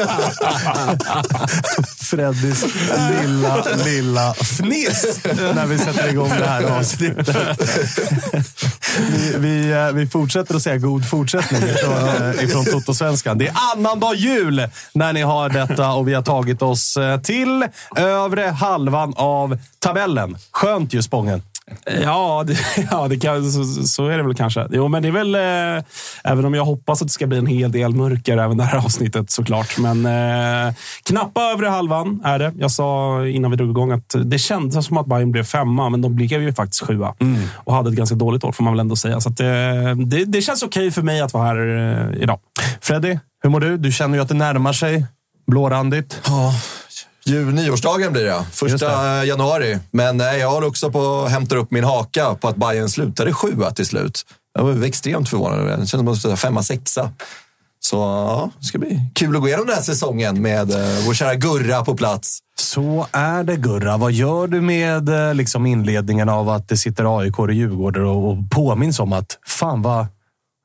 Freddys lilla, lilla fniss när vi sätter igång det här avsnittet. Vi, vi, eh, vi fortsätter att säga god fortsättning ifrån, eh, ifrån Toto-svenskan. Det är annandag jul när ni har detta och vi har tagit oss eh, till övre halvan av tabellen. Skönt ju, Spången. Ja, det, ja det kan, så, så är det väl kanske. Jo, men det är väl... Eh, även om jag hoppas att det ska bli en hel del mörker även det här avsnittet såklart. Men eh, knappa övre halvan är det. Jag sa innan vi drog igång att det kändes som att Bayern blev femma, men de blev ju faktiskt sjua. Och hade ett ganska dåligt år får man väl ändå säga. Så att, eh, det, det känns okej för mig att vara här eh, idag. Freddy, hur mår du? Du känner ju att det närmar sig. Blårandigt. Ja, ju, nyårsdagen blir det, första januari. Men nej, jag håller också på att hämta upp min haka på att Bayern slutade sjua till slut. Jag var extremt förvånad. Det kändes som att femma, sexa. Så ja, det ska bli kul att gå igenom den här säsongen med eh, vår kära Gurra på plats. Så är det Gurra. Vad gör du med eh, liksom inledningen av att det sitter AIK och Djurgården och, och påminns om att fan vad,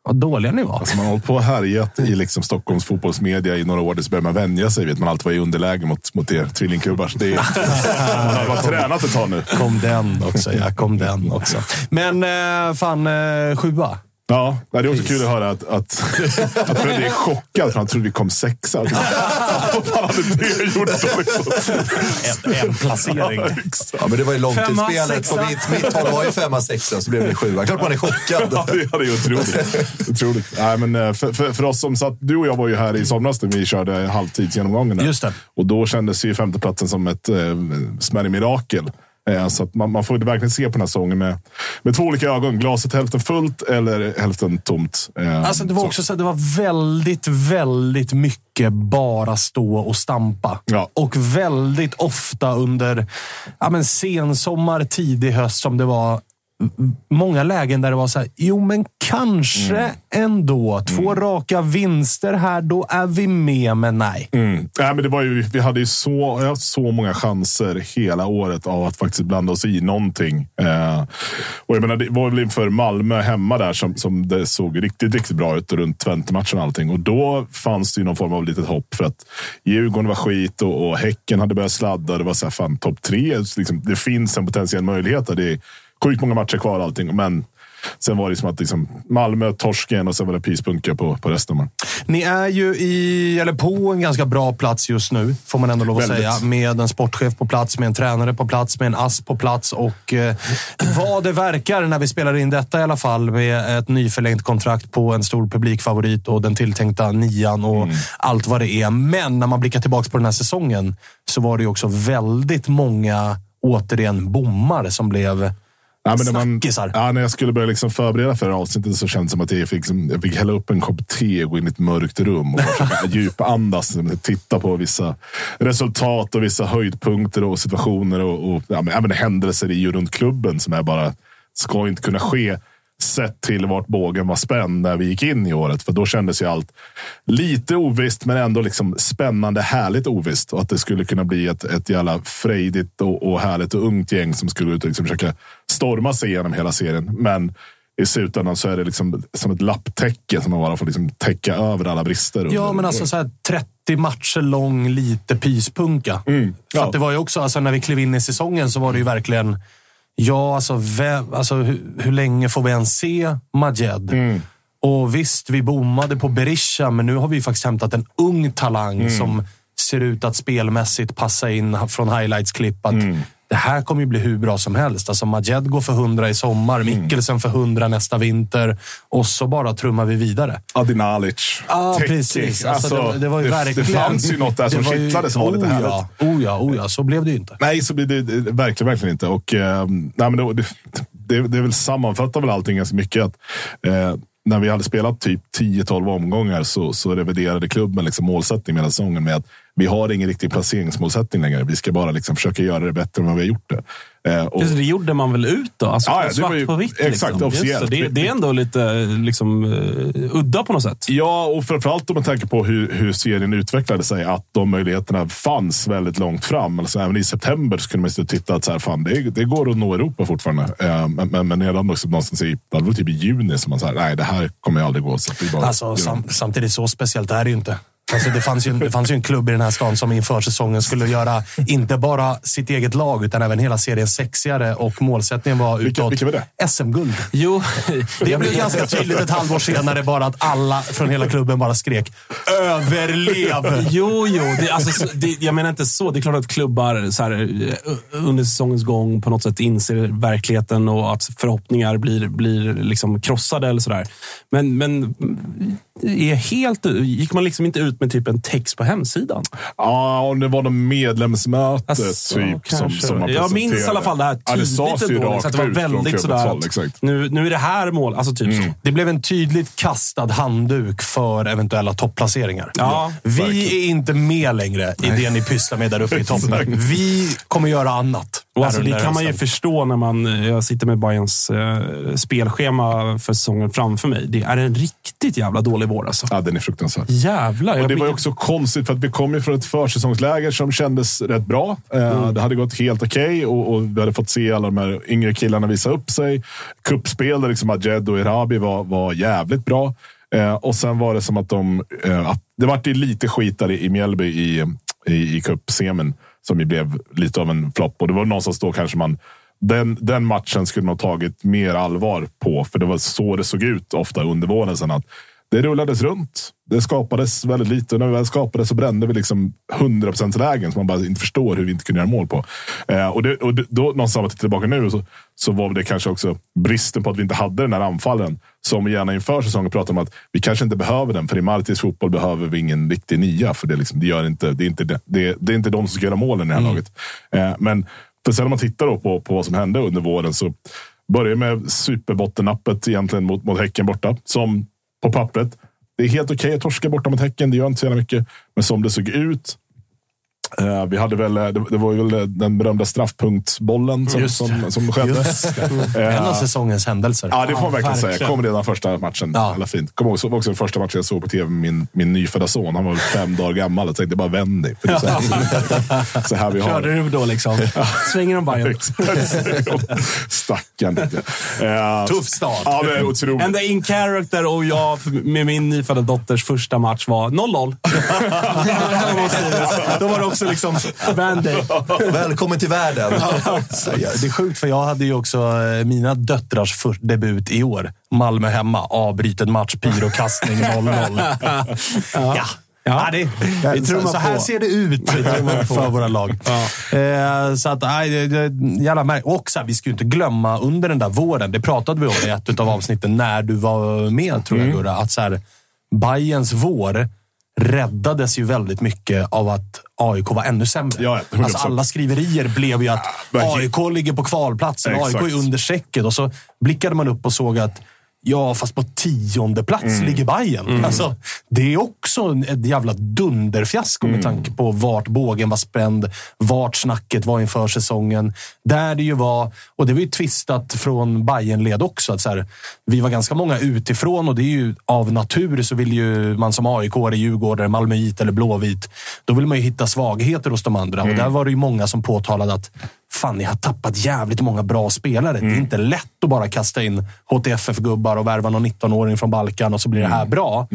vad dåliga ni var? Alltså man har hållit på och härjat i liksom Stockholms fotbollsmedia i några år. Så börjar man vänja sig vid att man alltid var i underläge mot, mot er tvillingklubbar. Så det är, man har bara tränat ett tag nu. Kom den också, ja. Kom den också. Men eh, fan, eh, sjua. Ja, det är också kul att höra att, att, att Freddy är chockad för han trodde vi kom sexa. Vad fan hade det gjort då? En, en placering. Ja, men det var ju Femma, långtidsspelet. På mitt, mitt håll var ju femma, sexa, så blev det sjua. Klart man är chockad. Ja, det är otroligt. otroligt. Nej, men eh, för, för, för oss som satt, du och jag var ju här i somras när vi körde halvtidsgenomgången. Just det. Och då kändes ju femteplatsen som ett eh, smärre mirakel. Eh, så att man, man får verkligen se på den här säsongen med, med två olika ögon. Glaset hälften fullt eller hälften tomt. Eh, Alltså, det var så. också så det var väldigt, väldigt mycket bara stå och stampa. Ja. Och väldigt ofta under ja, men sensommar, tidig höst som det var många lägen där det var så här, jo men kanske Mm. ändå. Två raka vinster här, då är vi med, men nej. Mm. Nej, men det var ju, vi hade ju så, jag så många chanser hela året av att faktiskt blanda oss i någonting. Eh, och jag menar, det var väl inför Malmö hemma där som, som det såg riktigt, riktigt bra ut runt Twente-matchen och allting. Och då fanns det ju någon form av litet hopp för att Djurgården var skit och, och Häcken hade börjat sladda. Det var så här, fan, topp tre. Liksom, det finns en potentiell möjlighet. där. Det är sjukt många matcher kvar allting, men sen var det som att liksom, Malmö, torsken och sen var det pyspunka på, på resten. Man. Ni är ju i, eller på en ganska bra plats just nu, får man ändå lov att Väldigt. säga. Med en sportchef på plats, med en tränare på plats, med en ass på plats. Och eh, vad det verkar när vi spelar in detta i alla fall, med ett nyförlängt kontrakt på en stor publikfavorit och den tilltänkta nian och allt vad det är. Men när man blickar tillbaka på den här säsongen så var det ju också väldigt många, återigen, bommar som blev Ja, men när, man, ja, när jag skulle börja liksom förbereda för det här avsnittet så kändes det som att jag fick, liksom, jag fick hälla upp en kopp te och gå in i ett mörkt rum och försöka djupandas. liksom, Titta på vissa resultat och vissa höjdpunkter och situationer och, och ja, men, händelser i och runt klubben som är bara ska inte kunna ske sett till vart bågen var spänd när vi gick in i året. För då kändes ju allt lite ovisst, men ändå liksom spännande, härligt ovisst. Och att det skulle kunna bli ett, ett jävla frejdigt och, och härligt och ungt gäng som skulle ut och liksom försöka storma sig igenom hela serien. Men i slutändan så är det liksom som ett lapptäcke som man bara får liksom täcka över alla brister. Ja, men alltså så här 30 matcher lång, lite pyspunka. Mm, För ja. att det var ju också, alltså när vi klev in i säsongen så var det ju verkligen... Ja, alltså, vem, alltså hur, hur länge får vi ens se Majed? Mm. Och visst, vi bommade på Berisha, men nu har vi faktiskt hämtat en ung talang Mm. som ser ut att spelmässigt passa in från highlights-klipp. Att Mm. Det här kommer ju bli hur bra som helst. Alltså Majed går för 100 i sommar, Mm. Mikkelsen för 100 nästa vinter och så bara trummar vi vidare. Adi Nalic. Ja, Teki. precis. Alltså, det, det var ju det, verkligen... det fanns ju något där som kittlade som var lite oh, härligt. Ja, oh ja, oh ja, så blev det ju inte. Nej, så blir det, det verkligen, verkligen inte. Och, eh, nej, men det, det, det, är väl sammanfattar väl allting ganska mycket. att eh, När vi hade spelat typ 10-12 omgångar så, så reviderade klubben liksom målsättningen med säsongen med att vi har ingen riktig placeringsmålsättning längre. Vi ska bara liksom försöka göra det bättre än vad vi har gjort det. Eh, och, Just det, gjorde man väl ut då? Alltså, Ja, svart var ju- på vitt. exakt, liksom. Officiellt. Det, det är ändå lite liksom, uh, udda på något sätt. Ja, och framförallt om man tänker på hur, hur serien utvecklade sig. Att de möjligheterna fanns väldigt långt fram. Alltså, även i september så kunde man och titta att så här, fan, det, det går att nå Europa fortfarande. Eh, men, men, men redan också någonstans i, det var typ i juni som man sa, nej det här kommer ju aldrig gå. Så bara, Alltså, sam, samtidigt, så speciellt är det ju inte. Alltså, det, fanns ju, det fanns ju en klubb i den här stan som inför säsongen skulle göra inte bara sitt eget lag, utan även hela serien sexigare. Och målsättningen var utåt vilka var det? SM-guld. Jo, Det blev ganska tydligt ett halvår senare bara att alla från hela klubben bara skrek “Överlev!” Jo, jo. Det, alltså, så- det, jag menar inte så. Det är klart att klubbar så här, eh, under säsongens gång på något sätt inser verkligheten och att förhoppningar blir, blir liksom krossade eller sådär. Men, men är helt, gick man liksom inte ut med typ en text på hemsidan? Ja, om det var någon medlemsmöte Alltså, typ som, som man Jag minns i alla fall det här Ja, det ändå, så att det var ut väldigt sådär håll. att nu, nu är det här mål. Alltså typ så. Det blev en tydligt kastad handduk för eventuella topplaceringar. Ja, vi verkligen. är inte med längre i det ni pysslar med där uppe i toppen. Vi kommer göra annat. Alltså, det kan man ju förstå när man, jag sitter med Bayerns eh, spelschema för säsongen framför mig. Det är en riktigt jävla dålig vår alltså. Ja, den är fruktansvärd. Jävlar. Och det var ju också konstigt för att vi kom ju från ett försäsongsläger som kändes rätt bra. Eh, Det hade gått helt okej och, och vi hade fått se alla de här yngre killarna visa upp sig. Kuppspel där liksom Ajed och Erabi var, var jävligt bra. Eh, och sen var det som att de... Eh, det vart ju lite skit där i, i Mjällby i, i, i cupsemin som ju blev lite av en flopp. Och det var någonstans då kanske man... Den, den matchen skulle man ha tagit mer allvar på, för det var så det såg ut ofta under våren. Sen att det rullades runt. Det skapades väldigt lite. Och när vi väl skapade så brände vi liksom 100% lägen som man bara inte förstår hur vi inte kunde göra mål på. Eh, och det, och det, då någonstans man tittar tillbaka nu så, så var det kanske också bristen på att vi inte hade den här anfallen. Som gärna inför säsongen pratade om att vi kanske inte behöver den. För i Martis fotboll behöver vi ingen riktig nia. För det, liksom, det, gör inte, det, är inte, det, det, det är inte de som ska göra målen i det här laget. Eh, men för sen om man tittar på, på vad som hände under våren så börjar med superbottennappet egentligen mot, mot Häcken borta. Som på pappret. Det är helt okej att torska borta mot Häcken. Det gör inte så jävla mycket. Men som det såg ut eh, vi hade väl, eh, det, det var väl eh, den berömda straffpunktsbollen som, Just som, som skedde. En av säsongens händelser. Ja, det får man verkligen säga. verkligen. Kom redan första matchen. Ja. Alla fint. Kom ihåg, så var också den första matchen jag såg på tv med min, min nyfödda son. Han var fem dagar gammal. Jag tänkte bara vänd dig. För det är så, här, så här vi har Körde det. du då liksom? Svänger de Bayern? Stackarn. Tuff start. Ja, men otroligt. Enda in character och jag med min nyfödda dotters första match var 0-0. Då var det också också liksom. Välkommen till världen. Ja, Det är sjukt, för jag hade ju också eh, mina döttrars debut i år. Malmö hemma, avbruten match, pyrokastning 0-0. ja. Ja, det, Vi trummar så, så här ser det ut för våra lag. Eh, så att, nej, jävla märk- Och så här, vi ska ju inte glömma under den där våren, det pratade vi om i ett av avsnitten när du var med, tror jag Mm. Gurra, att så här, Bayerns vår räddades ju väldigt mycket av att AIK var ännu sämre. Ja, 100%. alltså alla skriverier blev ju att. AIK ligger på kvalplatsen. AIK är under strecket. Och så blickade man upp och såg att Ja, fast på tionde plats Mm. ligger Bayern. Alltså, det är också ett jävla dunderfiasko Mm. med tanke på vart bågen var spänd, vart snacket var inför säsongen. Där det ju var, och det var ju tvistat från Bayern-led också, att så här, vi var ganska många utifrån och det är ju av natur så vill ju man som AIK, Djurgårdare, Malmöit eller Blåvit, då vill man ju hitta svagheter hos de andra. Och där var det ju många som påtalade att Fan, ni har tappat jävligt många bra spelare. Det är inte lätt att bara kasta in HTFF-gubbar och värva någon 19-åring från Balkan och så blir det här bra.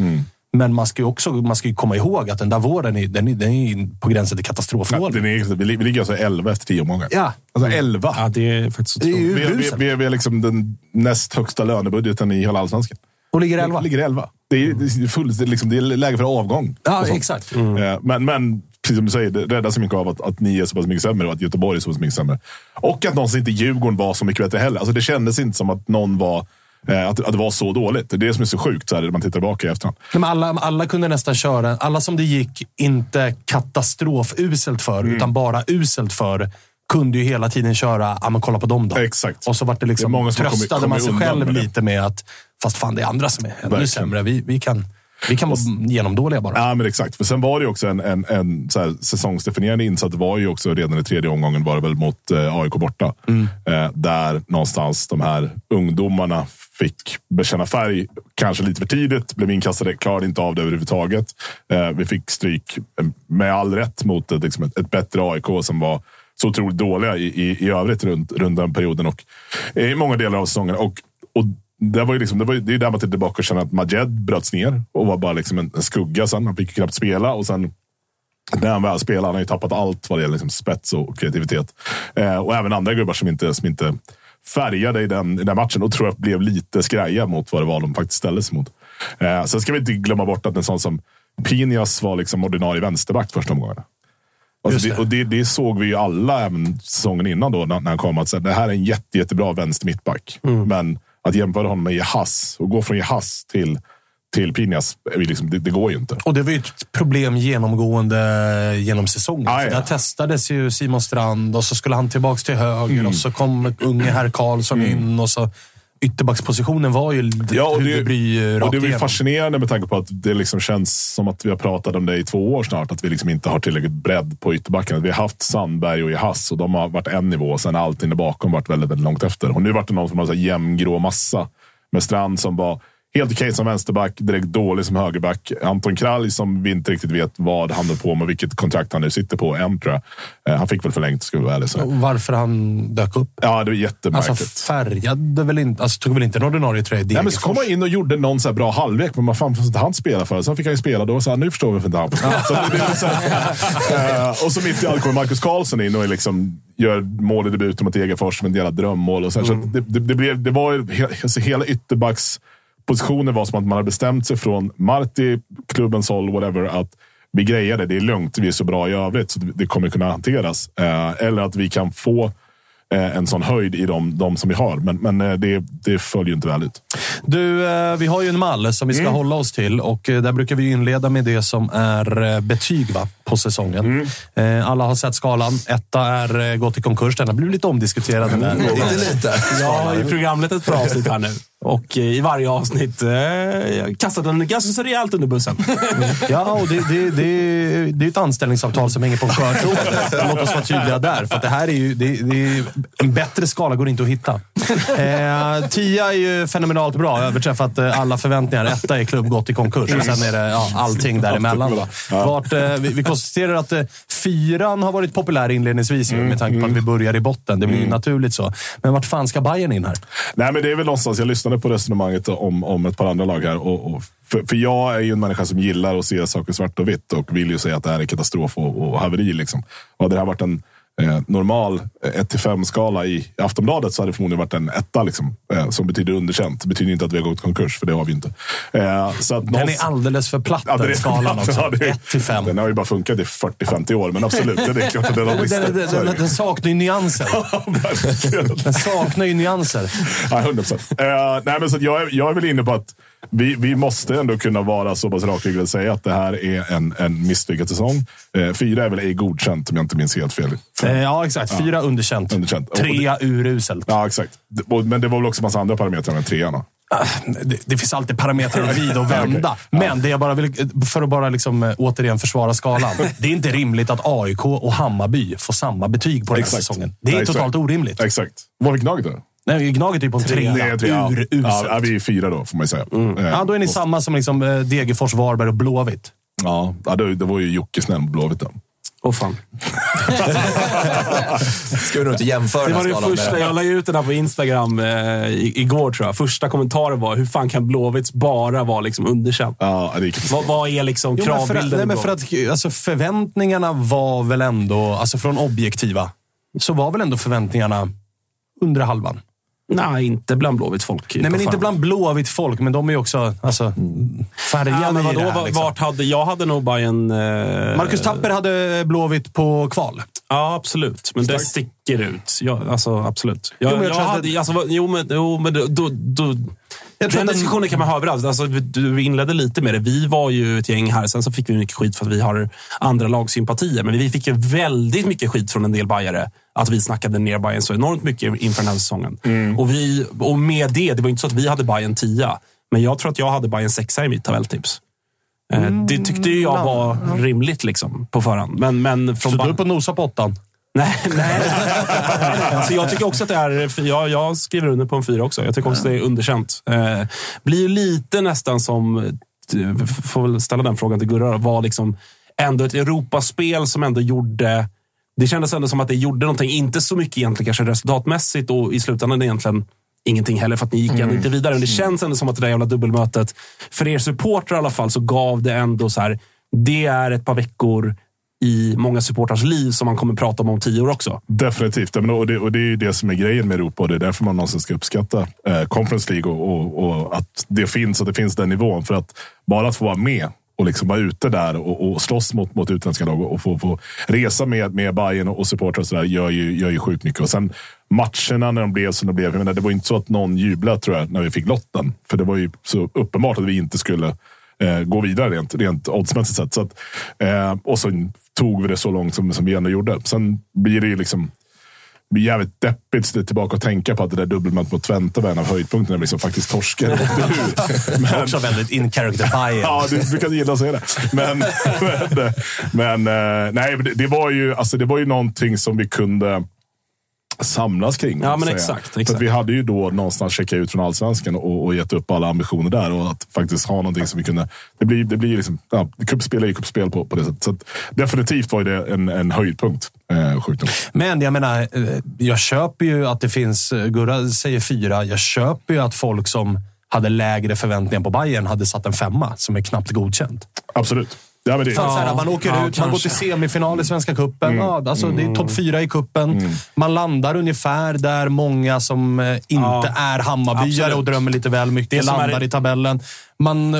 Men man ska ju också man ska komma ihåg att den där våren är, den är, den är på gränsen till Ja, katastrofvåren. är, vi li- vi ligger alltså 11 efter 10 omgångar. Ja. Alltså 11. Ja, det är faktiskt Det är Vi, vi, vi, vi är liksom den näst högsta lönebudgeten i hela allsvenskan. Och ligger 11. Ligger 11. Det är, det är, full, det är, liksom, det är läge för avgång. Ja, exakt. Eh, Men, men precis som du säger, det räddar så mycket av att, att ni är så pass mycket sämre och att Göteborg är så pass mycket sämre. Och att någonsin inte Djurgården var så mycket bättre heller. Alltså, det kändes inte som att någon var eh, att, att det var så dåligt. Det är det som är så sjukt så här, när man tittar tillbaka i efterhand. Men alla, alla kunde nästan köra, alla som det gick inte katastrofuselt för, Mm. utan bara uselt för, kunde ju hela tiden köra, ja men kolla på dem då. Exakt. Och så var det liksom, Det är många som har kommit- tröstade man sig själv lite med att, fast fan det är andra som är ännu Verkligen. sämre. Vi, vi kan, vi kan vara genomdåliga bara. Ja, men exakt. För sen var det ju också en, en, en så här, säsongsdefinierande insats. Var ju också redan i tredje omgången var det väl mot eh, AIK borta. Eh, där någonstans de här ungdomarna fick bekänna färg. Kanske lite för tidigt. Blev inkastade. Klarade inte av det överhuvudtaget. Eh, vi fick stryk eh, med all rätt mot ett, liksom ett, ett bättre AIK som var så otroligt dåliga i, i, i övrigt runt, runt den perioden och eh, i många delar av säsongen. Och, och det, var ju liksom, det, var det är där man tittar tillbaka och känner att Majed bröts ner och var bara liksom en, en skugga sen. Han fick ju knappt spela och sen när han väl spelar, han har ju tappat allt vad det gäller liksom spets och kreativitet. Eh, och även andra gubbar som inte, som inte färgade i den, i den matchen och tror jag blev lite skraja mot vad det var de faktiskt ställde sig mot. Eh, sen ska vi inte glömma bort att en sån som Pinias var liksom ordinarie vänsterback första omgången. Alltså Just det, och det, det såg vi ju alla även säsongen innan då, när, när han kom. Att så här, det här är en jätte, jättebra vänster mittback. Men att jämföra honom med Jahas och gå från Jahas till, till vi liksom, det, det går ju inte. Och det var ju ett problem genomgående genom säsongen. Ah, ja. Där testades ju Simon Strand och så skulle han tillbaka till höger Mm. och så kom unge herr Karlsson in och så ytterbackspositionen var ju Ja, och det, rakt och det är fascinerande med tanke på att det liksom känns som att vi har pratat om det i två år snart. Att vi liksom inte har tillräckligt bredd på ytterbacken. Vi har haft Sandberg och Jahas och de har varit en nivå. Sen allting där bakom varit väldigt, väldigt långt efter. Och nu vart det någon som har så här jämn grå massa. Med Strand som var helt okej som vänsterback, direkt dålig som högerback. Anton Kralj som vi inte riktigt vet vad han höll på med, vilket kontrakt han nu sitter på än tror jag. Eh, Han fick väl förlängt, ska vi vara ärliga. Varför han dök upp. Ja, det var jättemärkligt. Alltså färgade väl inte, alltså tog väl inte en ordinarie tröja Nej, men så kom han in och gjorde någon så bra halvlek, men vad fan får inte han spela för? Sen fick han ju spela då, så här, nu förstår vi varför inte han får spela. Eh, och så mitt i allt kommer Marcus Karlsson in och är liksom, gör mål i debuten mot Degerfors som en jävla drömmål. Och så här, så det, det, det, blev, det var ju, alltså, hela ytterbackspositionen var som att man hade bestämt sig från Marti, klubbens håll, whatever, att vi grejer det, det är lugnt, vi är så bra i övrigt så det, kommer kunna hanteras. Eh, eller att vi kan få eh, en sån höjd i de, de som vi har. Men, men eh, det, det följer ju inte väl ut. Du, vi har ju en mall som vi ska hålla oss till och där brukar vi inleda med det som är betyg va, på säsongen. Eh, Alla har sett skalan. Etta är gått i konkurs. Den har blivit lite omdiskuterad. Där. Lite lite. Jag har ju programlett ett par avsnitt här nu. Och eh, i varje avsnitt eh, kastat den ganska så rejält under bussen. Ja, och det, det, det, det är ett anställningsavtal som hänger på skörtråden. Låt oss vara tydliga där. För att det här är ju, det, det är, en bättre skala går inte att hitta. Eh, tia är ju fenomenalt bra. Överträffat eh, alla förväntningar. Etta är klubb gått i konkurs. Och sen är det ja, allting däremellan. Då. Vart, eh, vi, vi konstaterar att eh, fyran har varit populär inledningsvis med tanke på att vi börjar i botten. Det blir ju naturligt så. Men vart fan ska Bayern in här? Nej, men det är väl någonstans, jag lyssnade fortfarande på resonemanget om, om ett par andra lag här. Och, och, för, för jag är ju en människa som gillar att se saker svart och vitt och vill ju säga att det här är katastrof och, och haveri. Liksom. Och hade det här varit en eh, normal 1-5-skala i Aftonbladet så hade det förmodligen varit en etta. Liksom, eh, som betyder underkänt. Det betyder inte att vi har gått konkurs, för det har vi inte. Eh, så att Den någonstans- är alldeles för platt, Ja, den skalan också. Ja, det är- 1 till 5. Den har ju bara funkat i 40-50 år, men absolut. Det är klart att den har brister. den, saknar ju nyanser. Den saknar ju nyanser. Ja, 100 procent. Uh, nej, men så jag, är, jag är väl inne på att vi, vi måste ändå kunna vara så pass rakryggade och säga att det här är en, en misslyckad säsong. Eh, fyra är väl ej godkänt om jag inte minns helt fel. Eh, Ja, exakt. Fyra underkänt. Underkänt. Och Trea uruselt. Ja, exakt. Men det var väl också massa andra parametrar än trean. då? Det, det finns alltid parametrar att vrida och vända. Men det jag bara vill, för att bara liksom, eh, återigen försvara skalan. Det är inte rimligt att AIK och Hammarby får samma betyg på den här Exakt. säsongen. Det är Nej, totalt orimligt. Exakt. Vad fick Gnaget då? Nej, Gnaget är ju på en trea. Det är tre, ja. Ja, ja, vi är fyra då, får man ju säga. Eh, Ja, då är ni och- samma som liksom, eh, Degerfors, Varberg och Blåvitt. Ja, ja, det, det var ju Jocke snäll på Blåvitt. då. Åh fan. Ska vi nog inte jämföra Det den var skalan första, med... jag la ut den här på Instagram eh, i- igår tror jag. Första kommentaren var, hur fan kan Blåvitts bara vara liksom underkänt? Ja, det. Vad, vad är liksom Jo, men för, att, kravbilden? nej, men för att alltså, förväntningarna var väl ändå, alltså från objektiva, så var väl ändå förväntningarna under halvan. Nej, inte bland Blåvitts folk. Nej, men inte bland Blåvitt folk, men de är ju också alltså, färgade Ja, men i vadå, det här, liksom. vart hade, jag hade nog bara en... Eh, Marcus Tapper hade Blåvitt på kval. Ja, absolut. Men det sticker ut. Ja, alltså, absolut. Jag, Jo, men jag jag hade, det- alltså, jo, men, jo, men då, då Jag tror den att den- diskussionen kan man ha överallt. Alltså, du inledde lite med det. Vi var ju ett gäng här. Sen så fick vi mycket skit för att vi har andra lagsympatier. Men vi fick ju väldigt mycket skit från en del bajare att vi snackade ner Bayern så enormt mycket inför den här säsongen. Mm. Och, vi, och med det, det var inte så att vi hade Bayern 10 Men jag tror att jag hade Bayern 6 i mitt tabelltips. Eh, Det tyckte jag var rimligt liksom, på förhand. Men, men från Så du är på nosa på åttan. Nej, nej. alltså jag tycker också att det är... för Jag, jag skriver under på en fyra också. Jag tycker också att det är underkänt. Eh, blir ju lite nästan som... eh, Får väl ställa den frågan till Gurra. Var liksom ändå ett Europaspel som ändå gjorde... Det kändes ändå som att det gjorde någonting. Inte så mycket egentligen kanske resultatmässigt och i slutändan egentligen ingenting heller för att ni gick ändå inte vidare. Men det känns ändå som att det där jävla dubbelmötet, för er supportrar i alla fall, så gav det ändå så här. Det är ett par veckor i många supporters liv som man kommer prata om om tio år också. Definitivt. Och det, och det är ju det som är grejen med Europa och det är därför man någonsin ska uppskatta eh, Conference League och, och, och att det finns och det finns den nivån. För att bara att få vara med och liksom vara ute där och, och slåss mot, mot utländska lag och få, få resa med, med Bayern och, och supportrar och sådär gör ju, gör ju sjukt mycket. Och sen matcherna när de blev som de blev. Jag menar, det var inte så att någon jublade tror jag när vi fick lotten. För det var ju så uppenbart att vi inte skulle eh, gå vidare rent, rent oddsmässigt sett. Så att, eh, och så tog vi det så långt som, som vi ändå gjorde. Sen blir det ju liksom det blir jävligt deppigt att tillbaka och tänka på att det där dubbelmötet mot Twente var en av höjdpunkterna. Vi liksom faktiskt torskade. men, Också väldigt in character Bayern. Ja, du brukar gilla att säga det. Men, men, men eh, nej, men det, det, var ju, alltså, det var ju någonting som vi kunde samlas kring. Ja, men exakt, För exakt. att vi hade ju då någonstans checkat ut från allsvenskan och, och gett upp alla ambitioner där. Och att faktiskt ha någonting som vi kunde... Det blir, det blir liksom... Ja, kuppspel är ju kuppspel på, på det sättet. Så definitivt var det en, en höjdpunkt. Eh, sjukt nog. Men jag menar, eh, jag köper ju att det finns... Gurra säger fyra. Jag köper ju att folk som hade lägre förväntningar på Bayern hade satt en femma, som är knappt godkänt. Absolut. Ja, men det, Fan, så här, man åker ja, ut, man går kanske. till semifinal i Svenska cupen. Ja, alltså, Det är topp fyra i kuppen. Man landar ungefär där många som eh, inte Ja, är Hammarbyare absolut. och drömmer lite väl mycket landar är- i tabellen. Man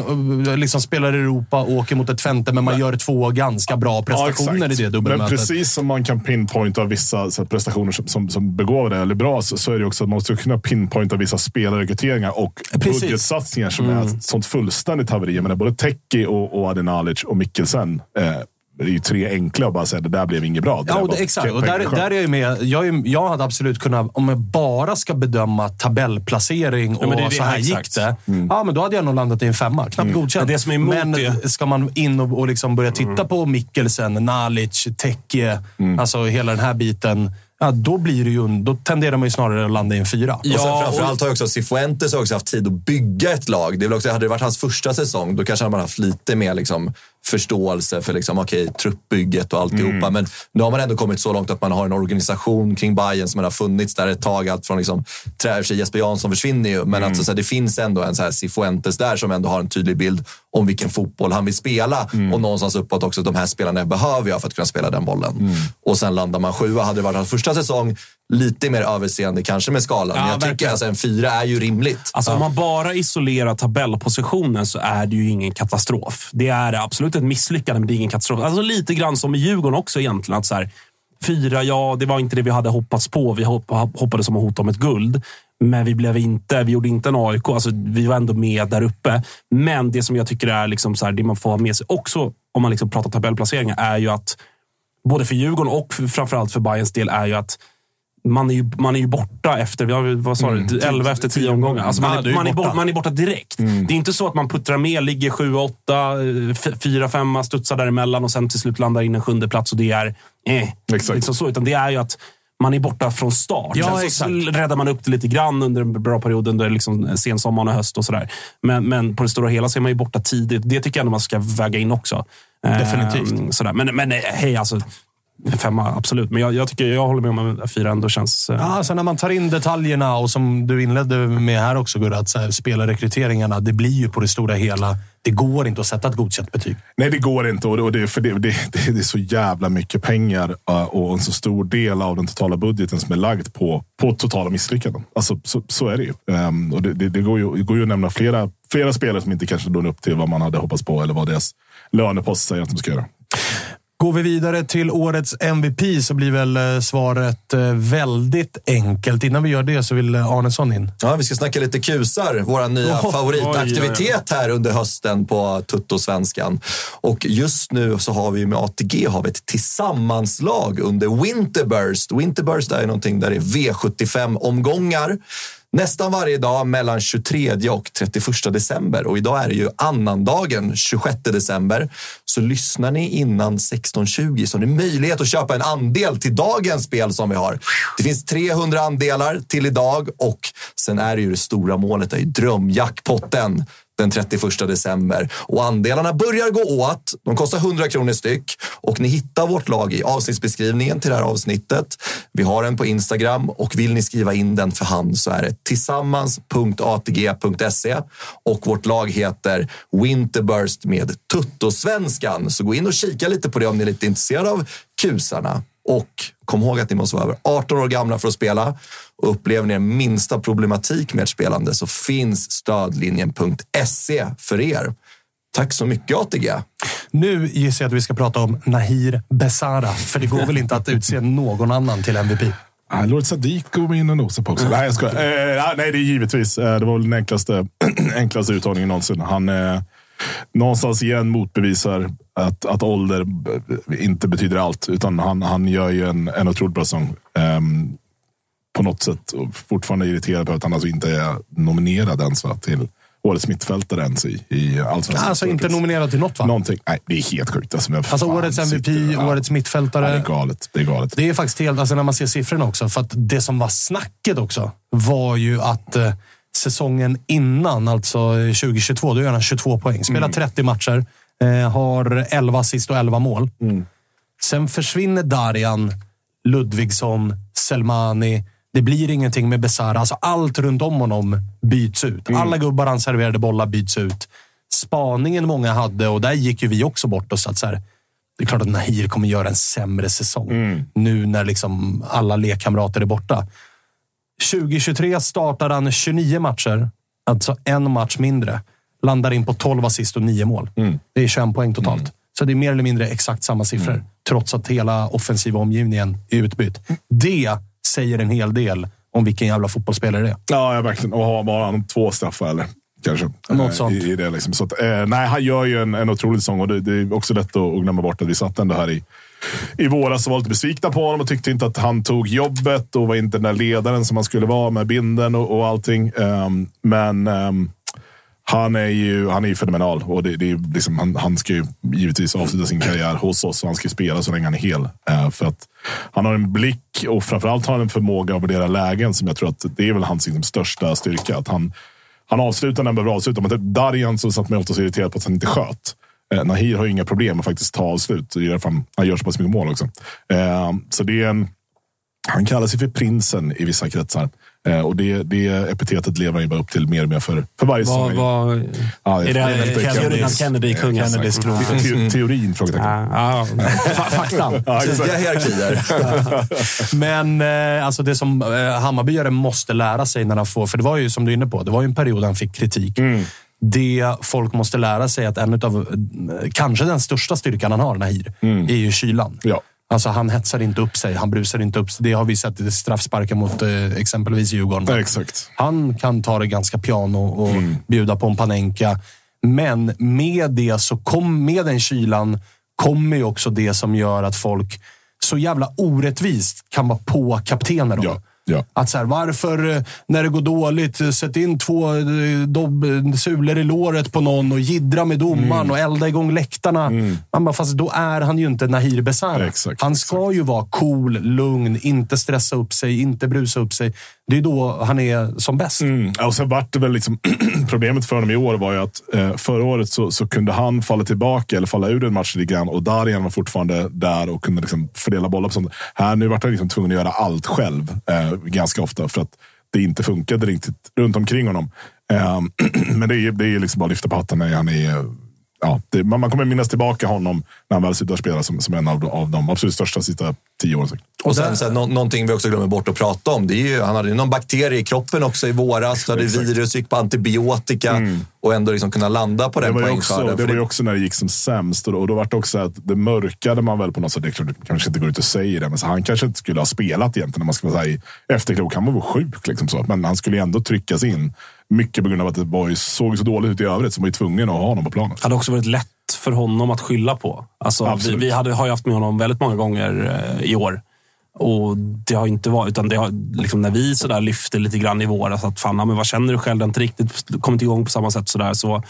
eh, liksom spelar i Europa, åker mot ett femte, men man gör två ganska bra prestationer Ja, i det Men dubbelmötet. precis som man kan pinpointa vissa så prestationer som, som, som begåvade eller bra, så, så är det också att man måste kunna pinpointa vissa spelarrekryteringar och Precis. budgetsatsningar som är ett sånt fullständigt haveri. Jag menar, både Teki och, och Adenalic och Mikkelsen. Eh, det är ju tre enkla att bara säga det där blev inget bra. Det Ja, och det, exakt. Och där, där är jag ju med. Jag, är, jag hade absolut kunnat, om jag bara ska bedöma tabellplacering och det- så här exakt. gick det. Ja, men då hade jag nog landat i en femma. Knappt godkänt. Men det som är emot men det- ska man in och, och liksom börja titta på Mikkelsen, Nalic, Tekke, alltså hela den här biten. Ja, då, blir det ju, då tenderar man ju snarare att landa i en fyra. och sen Ja, framförallt har ju också Cifuentes också haft tid att bygga ett lag. Det är väl också, hade det varit hans första säsong, då kanske han hade haft lite mer liksom, förståelse för liksom, okay, truppbygget och alltihopa. Mm. Men nu har man ändå kommit så långt att man har en organisation kring Bayern som har funnits där ett tag. Allt från liksom, sig Jesper Jansson försvinner ju, men mm. alltså, så här, det finns ändå en så här Cifuentes där som ändå har en tydlig bild om vilken fotboll han vill spela. Mm. Och någonstans uppåt också, de här spelarna behöver jag för att kunna spela den bollen. Mm. Och sen landar man sjua. Hade det varit hans första säsong, lite mer överseende kanske med skalan. Ja, men jag verkligen. tycker alltså en fyra är ju rimligt. Alltså, ja. Om man bara isolerar tabellpositionen så är det ju ingen katastrof. Det är absolut ett misslyckande, men det är ingen katastrof. Alltså lite grann som i Djurgården också egentligen. Att så här, fyra, ja, det var inte det vi hade hoppats på. Vi hoppades om att hota om ett guld. Men vi blev inte, vi gjorde inte en AIK. Alltså, vi var ändå med där uppe. Men det som jag tycker är liksom så här, det man får ha med sig också, om man liksom pratar tabellplaceringar, är ju att både för Djurgården och framförallt för Bayerns del är ju att man är, ju, man är ju borta efter vad sa du, mm. 11 efter 10 omgångar. Alltså man, är, man, är borta. man är borta direkt. Mm. Det är inte så att man puttrar med, ligger 7, 8, 4, 5, studsar däremellan och sen till slut landar in en sjunde plats och det är eh. Exakt. Liksom så, utan det är ju att man är borta från start. Ja, Sen så räddar man upp det lite grann under en bra period under liksom sensommaren och höst och sådär. Men, men på det stora hela så är man ju borta tidigt. Det tycker jag ändå man ska väga in också. Definitivt. Ehm, sådär. Men, men hej, alltså femma, absolut. Men jag, jag, tycker, jag håller med om att fyra ändå känns... Eh... Ja, alltså när man tar in detaljerna och som du inledde med här också, Gurra, att spelarrekryteringarna, det blir ju på det stora hela det går inte att sätta ett godkänt betyg. Nej, det går inte. Och det, för det, det, det är så jävla mycket pengar uh, och en så stor del av den totala budgeten som är lagd på, på totala misslyckanden. Alltså, så, så är det ju. Um, och det, det, det, går ju. Det går ju att nämna flera, flera spelare som inte kanske når upp till vad man hade hoppats på eller vad deras lönepost säger att de ska göra. Går vi vidare till årets MVP så blir väl eh, svaret eh, väldigt enkelt. Innan vi gör det så vill eh, Arnesson in. Ja, vi ska snacka lite kusar. Vår nya oh, favoritaktivitet här under hösten på Tuttosvenskan. Och just nu så har vi med ATG har vi ett tillsammanslag under Winterburst. Winterburst är någonting där det är V75-omgångar nästan varje dag mellan 23 och 31 december. Och idag är det ju annandagen 26 december. Så lyssnar ni innan 16.20 så har ni möjlighet att köpa en andel till dagens spel som vi har. Det finns 300 andelar till idag och sen är det ju det stora målet, det är ju drömjackpotten den 31 december. Och andelarna börjar gå åt. De kostar 100 kronor styck och ni hittar vårt lag i avsnittsbeskrivningen till det här avsnittet. Vi har den på Instagram och vill ni skriva in den för hand så är det tillsammans.atg.se och vårt lag heter Winterburst med Tuttosvenskan. Så gå in och kika lite på det om ni är lite intresserade av kusarna. Och kom ihåg att ni måste vara över 18 år gamla för att spela. Och upplever ni en minsta problematik med ert spelande så finns stödlinjen.se för er. Tack så mycket ATG. Nu gissar jag att vi ska prata om Nahir Besara, för det går väl inte att utse någon annan till MVP? Ah, Lord Sadiq går in och nosar på också. Nej, jag skojar. Eh, nej, det är givetvis. Eh, det var väl den enklaste, enklaste uttagningen någonsin. Han eh, någonstans igen motbevisar att, att ålder inte betyder allt. Utan han, han gör ju en, en otroligt bra säsong. Um, på något sätt fortfarande irriterad på att han alltså inte är nominerad ens va, till årets mittfältare ens i, i allsvenskan. Alltså inte nominerad till något va? Någonting. Nej, det är helt sjukt. Alltså, alltså årets MVP, sitter, årets mittfältare. Ja, det är galet. Det är galet. Det är faktiskt helt, alltså när man ser siffrorna också. För att det som var snacket också var ju att eh, säsongen innan, alltså 2022, då gör han 22 poäng. Spelar mm. 30 matcher, eh, har 11 assist och 11 mål. Mm. Sen försvinner Darjan, Ludvigsson, Selmani. Det blir ingenting med Besara. Alltså allt runt om honom byts ut. Mm. Alla gubbar han serverade bollar byts ut. Spaningen många hade, och där gick ju vi också bort oss. Att så här, det är klart att Nahir kommer göra en sämre säsong. Mm. Nu när liksom alla lekkamrater är borta. 2023 startar han 29 matcher, alltså en match mindre. Landar in på 12 assist och 9 mål. Mm. Det är 21 poäng totalt. Mm. Så det är mer eller mindre exakt samma siffror, mm. trots att hela offensiva omgivningen är utbytt. Det säger en hel del om vilken jävla fotbollsspelare det är. Ja, verkligen. Och har bara två straffar eller? Kanske. Något eh, sånt. I, i det liksom. så att, eh, nej, han gör ju en, en otrolig säsong och det, det, är också lätt att, glömma bort att vi satt ändå här i, i våras och var lite besvikna på honom och tyckte inte att han tog jobbet och var inte den där ledaren som han skulle vara med binden och, och allting. Um, men um, han är ju han är fenomenal och det, det är liksom, han, han ska ju givetvis avsluta sin karriär hos oss och han ska spela så länge han är hel. Eh, för att han har en blick och framförallt har han en förmåga att värdera lägen som jag tror att det är väl hans liksom, största styrka. Att han, han avslutar när han behöver avsluta. Men typ Darjan så satt mig ofta så irriterad på att han inte sköt. Eh, Nahir har ju inga problem att faktiskt ta avslut. Det är därför han, han gör så pass mycket mål också. Eh, så det är en, han kallar sig för prinsen i vissa kretsar. Eh, och det, det epitetet lever han ju bara upp till mer och mer för, för varje säsong. vad, Ja, är det väldigt mycket. teorin att Kennedy är kung? alltså? Kennedys tron. Te- Teorin? Frågetecken. Ja, ja. Fa- Faktan. Ja, exakt. Tidiga hierarkier. Men eh, alltså det som eh, Hammarbyare måste lära sig när han får... För det var ju som du är inne på, det var ju en period han fick kritik. Det folk måste lära sig att en av kanske den största styrkan han har, Nahir, är ju kylan. Ja. Alltså han hetsar inte upp sig, han brusar inte upp sig. Det har vi sett i straffsparkar mot eh, exempelvis Djurgården. Ja, exakt. Han kan ta det ganska piano och bjuda på en panenka. Men med det så kom, med den kylan kommer ju också det som gör att folk så jävla orättvist kan vara på kaptener. Ja, ja. Att så här, varför, eh, när det går dåligt, eh, sätt in två eh, dobb, sulor i låret på någon och jiddra med domaren Mm. och elda igång läktarna. Man bara, fast då är han ju inte Nahir Besara. Exakt, han ska ju vara cool, lugn, inte stressa upp sig, inte brusa upp sig. Det är då han är som bäst. Mm. Och sen vart det väl liksom, problemet för honom i år var ju att eh, förra året så, så kunde han falla tillbaka eller falla ur en match lite grann och Darjan var fortfarande där och kunde liksom fördela bollar. På sånt. Här nu vart han liksom tvungen att göra allt själv eh, ganska ofta för att det inte funkade riktigt runt omkring honom. Eh, men det är, det är liksom bara att lyfta på hatten när han är Ja, det, man, man kommer minnas tillbaka honom när han väl slutar spela som, som en av, av de absolut största sista tio åren. Och sen, sen nå- någonting vi också glömmer bort att prata om. Det är ju, han hade ju någon bakterie i kroppen också i våras. Hade virus, gick på antibiotika och ändå liksom kunna landa på den poängskörden. det var ju också när det gick som sämst. Och då, och då var det också att det mörkade man väl på något sätt. Det kanske inte går ut och säger det, men så han kanske inte skulle ha spelat egentligen. Om man ska vara efterklok. Han var väl sjuk, liksom så. men han skulle ändå tryckas in. Mycket på grund av att det var, såg så dåligt ut i övrigt, så man var ju tvungen att ha honom på planen. hade också varit lätt för honom att skylla på. Alltså, vi, vi hade, har ju haft med honom väldigt många gånger eh, i år. Och det har inte varit, utan det har, liksom, när vi sådär lyfte lite grann i våras, att fan, men vad känner du själv? Det har inte riktigt kommit igång på samma sätt. Sådär, så,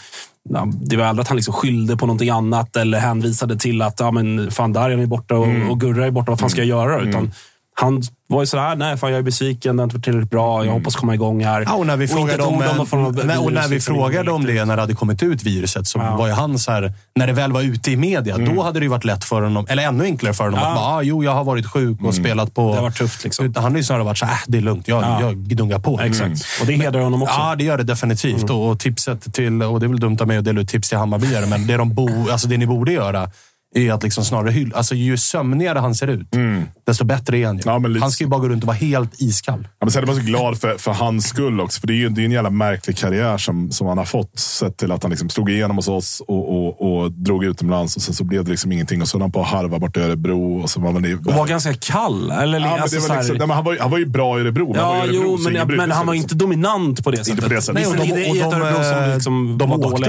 ja, det var aldrig att han liksom skyllde på någonting annat eller hänvisade till att ja, men, fan, Darjan är borta och, Mm. och Gurra är borta. Vad fan ska jag göra? Utan, han var ju sådär, nej fan jag är besviken, det har inte varit tillräckligt bra, jag hoppas komma igång här. Ja, och när vi frågade om, när, och när vi liksom, frågade om det när det hade kommit ut viruset så Ja. var ju han så här, när det väl var ute i media, då hade det ju varit lätt för honom, eller ännu enklare för honom Ja. att bara, ah, jo jag har varit sjuk och spelat på... Det har varit tufft, liksom. Utan Han har ju snarare varit så här, äh, det är lugnt, jag, Ja. jag gungar på. Exakt. Och det hedrar honom också. Ja, det gör det definitivt. Och, och tipset till, och det är väl dumt av mig att dela ut tips till Hammarbyare, men det, de bo, alltså det ni borde göra är att liksom snarare hylla. Alltså, ju sömnigare han ser ut, desto bättre är han ju. Ja, men lite- Han ska ju bara gå runt och vara helt iskall. Ja, men sen är man så glad för, för hans skull också. För det är ju det är en jävla märklig karriär som, som han har fått. Sett till att han liksom slog igenom hos oss och, och, och drog utomlands. Och sen så blev det liksom ingenting. Och så höll han på att harva bort i Örebro. Och så var man i, Och var ganska kall. Eller, ja, alltså, här- liksom, nej, men han, var, ju- han var ju bra i Örebro. men han var Ja, Örebro, jo, men, brydde men han var liksom. inte dominant på det sättet. på det sättet. Nej, och de, och de- de, eh, liksom de var åkte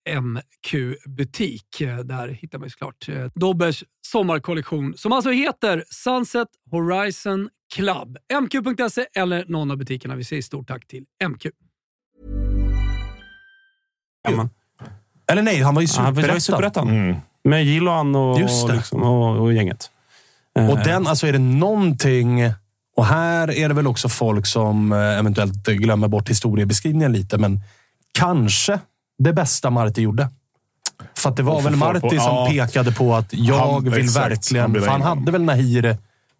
MQ-butik. Eh, Där hittar man ju såklart eh, Dobbers sommarkollektion som alltså heter Sunset Horizon Club. MQ.se eller någon av butikerna. Vi säger stort tack till MQ. Ja, men, Eller nej, han var i Superettan. Mm. Med Gillan och, liksom, och, och gänget. Och Eh, den, alltså är det någonting... Och här är det väl också folk som eventuellt glömmer bort historiebeskrivningen lite, men kanske det bästa Marti gjorde. För att det var väl på- Marti som ja. pekade på att jag Han- vill exakt, han verkligen... ville För han honom. hade väl Nahir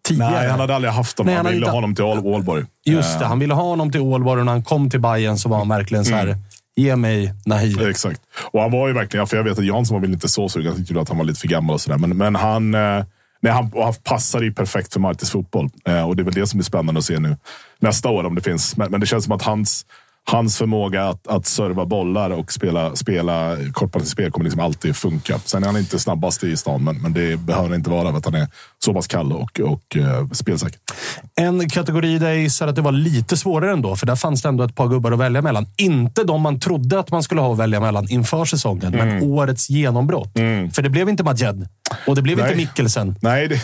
tidigare? Nej, han hade aldrig haft. Nej, han, han ville ha honom till Ål- Ålborg. Just det, han ville ha honom till Ålborg och när han kom till Bayern så var han verkligen så här, Mm. ge mig Nahir. Exakt. Och han var ju verkligen, för jag vet att Jansson var väl inte så sugen. Jag tyckte att han var lite för gammal och sådär. Men, men han, eh, nej, han, han passade ju perfekt för Martis fotboll. Eh, och det är väl det som blir spännande att se nu nästa år om det finns. Men, men det känns som att hans, hans förmåga att, att serva bollar och spela, spela kortpassningsspel kommer liksom alltid funka. Sen är han inte snabbast i stan, men, men det behöver han inte vara för att han är så pass kall och, och eh, spelsäker. En kategori där jag gissar att det var lite svårare ändå, för där fanns det ändå ett par gubbar att välja mellan. Inte de man trodde att man skulle ha att välja mellan inför säsongen, Mm. men årets genombrott. För det blev inte Majed och det blev Nej. inte Mikkelsen. Nej, det...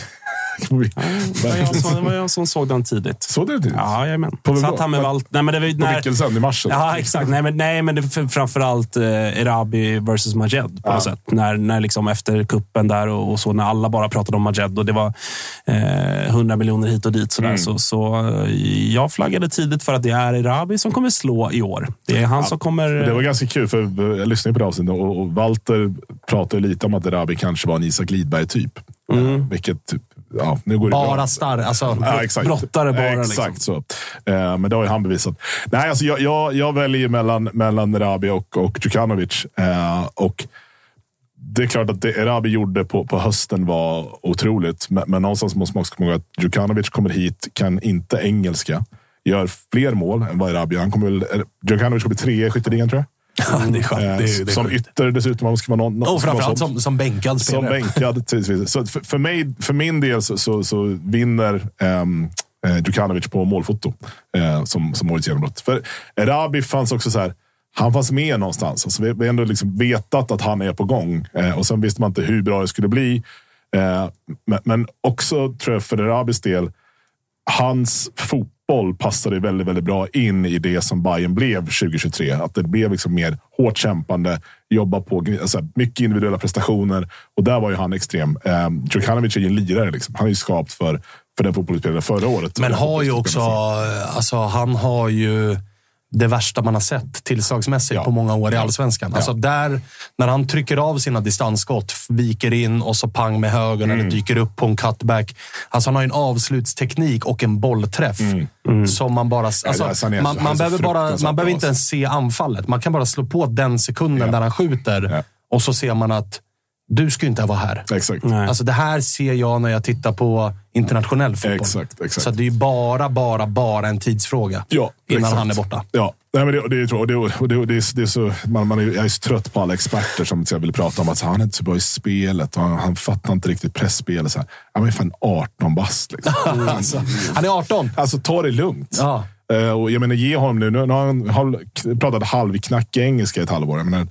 Det var jag som, det var jag som såg den tidigt. Såg du det tidigt? Ja, jajamän. På Satt han med På- Walt... Nej, men det var ju På när... Mikkelsen i mars? Ja, exakt. Nej, men, nej, men det framförallt eh, Erabi versus Majed på något sätt. När, när liksom efter kuppen där och, och så, när alla bara pratade om Majed och det var eh, 100 miljoner hit och dit. Sådär, så, så eh, jag flaggade tidigt för att det är Erabi som kommer slå i år. Det är han som kommer... Det var ganska kul, för jag lyssnade på det avsnittet och, och Walter pratade lite om att Erabi kanske var en Isak Lidberg-typ. Mm. Vilket, typ, ja, nu går Bara starr. Alltså, Ja, exakt. brottare bara, Exakt liksom. så. Eh, men det har ju han bevisat. Nej, alltså jag, jag, jag väljer mellan, mellan Erabi och, och Djukanovic. Eh, och det är klart att det Erabi gjorde på, på hösten var otroligt. Men, men någonstans måste man också komma ihåg att Djukanovic kommer hit, kan inte engelska. Gör fler mål än vad Erabi gör. Han kommer Djukanovic kommer trea i skytteligan tror jag. Ja, det är skönt. Eh, Det är, det är som sjukt. ytter dessutom. Man ska vara någon, Och ska vara framförallt som, som bänkad Som spelare. bänkad tidvis. Så för, för, mig, för min del så, så, så vinner um, eh, Djukanovic på målfoto eh, som, som årets genombrott. För Erabi fanns också så här. Han fanns med någonstans. Alltså, vi har ändå liksom vetat att han är på gång. Eh, och sen visste man inte hur bra det skulle bli. Eh, men, men också tror jag för Erabis del. Hans fotboll passade väldigt, väldigt bra in i det som Bayern blev 2023. Att det blev liksom mer hårt kämpande, jobba på alltså, mycket individuella prestationer. Och där var ju han extrem. Eh, Djukanovic är ju en lirare. Liksom. Han är ju skapt för, för den fotbollsspelare förra året. Men har ju också, fotbollsspelaren. alltså han har ju det värsta man har sett tillslagsmässigt Ja. på många år i Ja. allsvenskan. Alltså där, när han trycker av sina distansskott, viker in och så pang med höger eller dyker upp på en cutback. Alltså han har en avslutsteknik och en bollträff som man bara... Alltså, är- han är- man, man, behöver bara, man behöver inte ens se anfallet. Man kan bara slå på den sekunden Ja. där han skjuter Ja. och så ser man att du ska ju inte vara här. Exakt. Nej. Alltså det här ser jag när jag tittar på internationell fotboll. Exakt, exakt. Så det är ju bara, bara, bara en tidsfråga Ja, innan exakt. han är borta. Ja, Nej, men det, det, är ju- och det, och det, det, är, det är så, man, man är, jag är så trött på alla experter som jag vill prata om att så, han är inte så bra i spelet och han, han fattar inte riktigt pressspelet. Så här. Han är fan 18 bast. Liksom. alltså, han är 18. Alltså ta det lugnt. Ja. Eh, och jag menar, ge honom nu. Nu nu har han har pratat halvknackig engelska i ett halvår. Jag menar,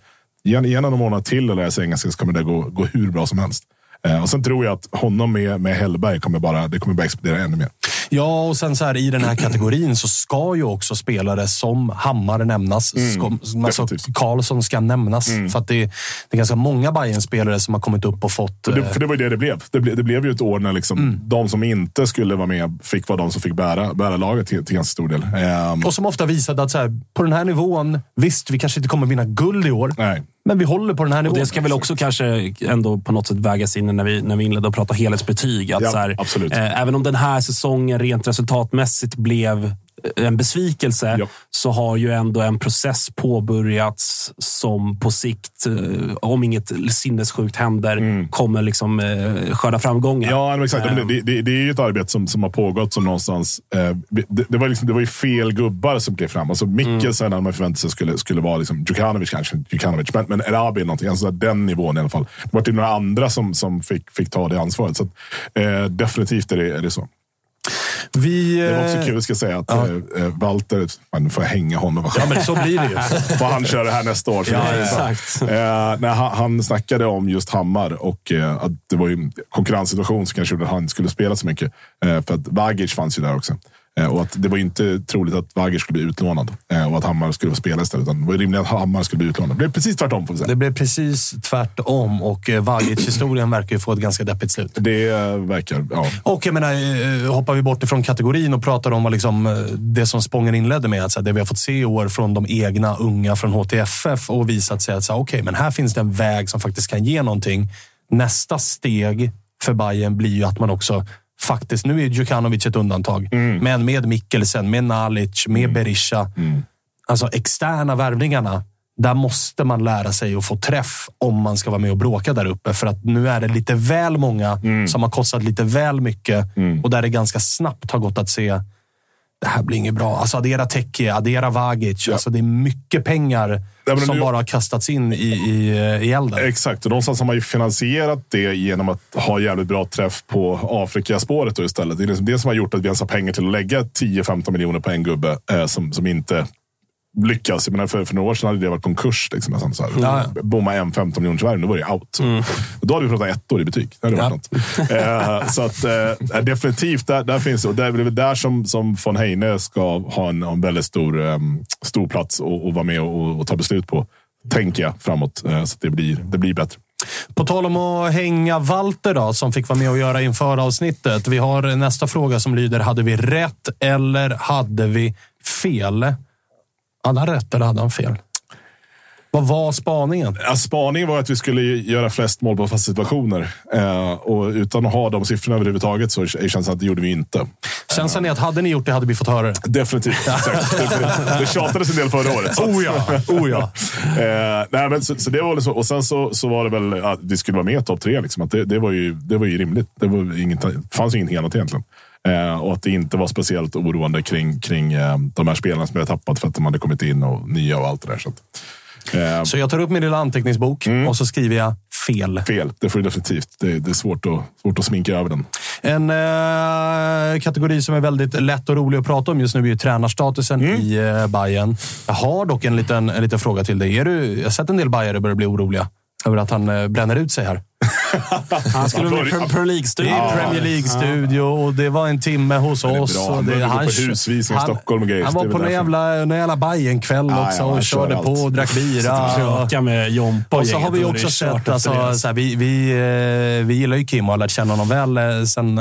ge ge honom någon månad till lära sig engelska så kommer det gå, gå hur bra som helst. Eh, och sen tror jag att honom med, med Hellberg kommer bara, det kommer bara explodera ännu mer. Ja, och sen så här, i den här kategorin så ska ju också spelare som Hammar nämnas. Ska, alltså, Mm, definitivt. Karlsson ska nämnas. För att det, det är ganska många bayern spelare som har kommit upp och fått... För det, eh, för det var ju det det blev. Det, ble, det blev ju ett år när liksom de som inte skulle vara med fick vara de som fick bära, bära laget till, till ganska stor del. Ehm, Och som ofta visade att så här, på den här nivån, visst, vi kanske inte kommer vinna guld i år, nej. Men vi håller på den här Och nivån. det ska väl också kanske ändå på något sätt vägas in när vi, när vi inledde att prata helhetsbetyg. Att Ja, så här, absolut. Eh, även om den här säsongen rent resultatmässigt blev en besvikelse Ja. så har ju ändå en process påbörjats som på sikt, eh, om inget sinnessjukt händer, kommer liksom eh, skörda framgångar. Ja, exakt. Ehm. Men det, det, det är ju ett arbete som, som har pågått som någonstans... Eh, det, det, var liksom, det var ju fel gubbar som klev fram. Alltså Mikkelsen hade man förväntat sig skulle, skulle vara liksom Djukanovic kanske. Djukanovic, men, men Erabi någonting. Alltså den nivån i alla fall. Det var till några andra som, som fick, fick ta det ansvaret. Så att, eh, definitivt är det, är det så. Vi, Det var eh, också kul, ska jag säga, att eh, eh, Walter, man får hänga honom. Ja, men så blir det ju. Får han köra det här nästa år? Ja, exakt. När han, han snackade om just Hammar och att det var ju en konkurrenssituation som kanske gjorde att han inte skulle spela så mycket. För att Vagic fanns ju där också. Eh, och att det var inte troligt att Wagger skulle bli utlånad eh, och att Hammar skulle få spela istället. Utan det var rimligt att Hammar skulle bli utlånad. Det blev precis tvärtom får vi säga. Det blev precis tvärtom och eh, Vagic-historien verkar ju få ett ganska deppigt slut. Det eh, verkar, ja. Och jag menar, eh, hoppar vi bort ifrån kategorin och pratar om vad liksom, eh, det som Spången inledde med. Att, så här, det vi har fått se i år från de egna unga från HTFF och visat sig att så här, okay, men här finns det en väg som faktiskt kan ge någonting. Nästa steg för Bayern blir ju att man också faktiskt, nu är Djukanovic ett undantag, men med Mikkelsen, med Nalic, med Berisha. Alltså externa värvningarna. Där måste man lära sig att få träff om man ska vara med och bråka där uppe. För att nu är det lite väl många som har kostat lite väl mycket och där det ganska snabbt har gått att se det här blir inget bra. Alltså addera Teke, addera Vagic. Alltså det är mycket pengar Ja, som nu- bara har kastats in i, i, i elden. Exakt, och någonstans har man ju finansierat det genom att ha jävligt bra träff på Afrikaspåret då istället. Det är liksom det som har gjort att vi ens har pengar till att lägga 10-15 miljoner på en gubbe eh, som, som inte lyckas. Jag menar, för, för några år sedan hade det varit konkurs. Liksom, nästan så här. Ja. Bomma en 15 miljoners värvning, då var det out. Då hade vi pratat ett år i butik. Det hade varit något. Eh, så att, eh, definitivt, där, där finns det. Och det är väl där som, som von Heine ska ha en, en väldigt stor, eh, stor plats och, och vara med och, och ta beslut på. Tänker jag framåt. Eh, så att det blir, det blir bättre. På tal om att hänga Walter då, som fick vara med och göra inför avsnittet. Vi har nästa fråga som lyder, hade vi rätt eller hade vi fel? Hade han rätt eller hade han fel? Vad var spaningen? Ja, spaningen var att vi skulle göra flest mål på fasta situationer. Eh, och utan att ha de siffrorna överhuvudtaget så känns det att det gjorde vi inte. Känslan är att hade ni gjort det hade vi fått höra det. Definitivt. Det, tjatades en del förra året. Oh ja, oh ja. Eh, nej, men så, så det var så. Och sen så, så var det väl att vi skulle vara med i topp tre. Liksom. Att det, det, var ju, det var ju rimligt. Det var inget, fanns ju inget helåt egentligen. Eh, och att det inte var speciellt oroande kring, kring eh, de här spelarna som hade tappat för att de hade kommit in och nya och allt det där. Så, att, eh, Så jag tar upp min lilla anteckningsbok och så skriver jag fel. fel, det får du definitivt. Det, det är svårt att, svårt att sminka över den. En eh, kategori som är väldigt lätt och rolig att prata om just nu är ju tränarstatusen i eh, Bayern. Jag har dock en liten, en liten fråga till dig. Är du, jag har sett en del Bajare börja bli oroliga över att han eh, bränner ut sig här. Han skulle vara med i Premier Det League-studion. är Premier League-studio och det var en timme hos oss. och Han det, gå på husvisning i Stockholm och grejer, Han så var det på någon jävla, någon jävla Bajen-kväll Ja, också ja, han och kör körde på allt. och drack bira. Kröka med Jompa och Och så har vi också det sett, alltså, det. så här, vi, vi, eh, vi gillar ju Kim och har lärt känna honom väl eh, sen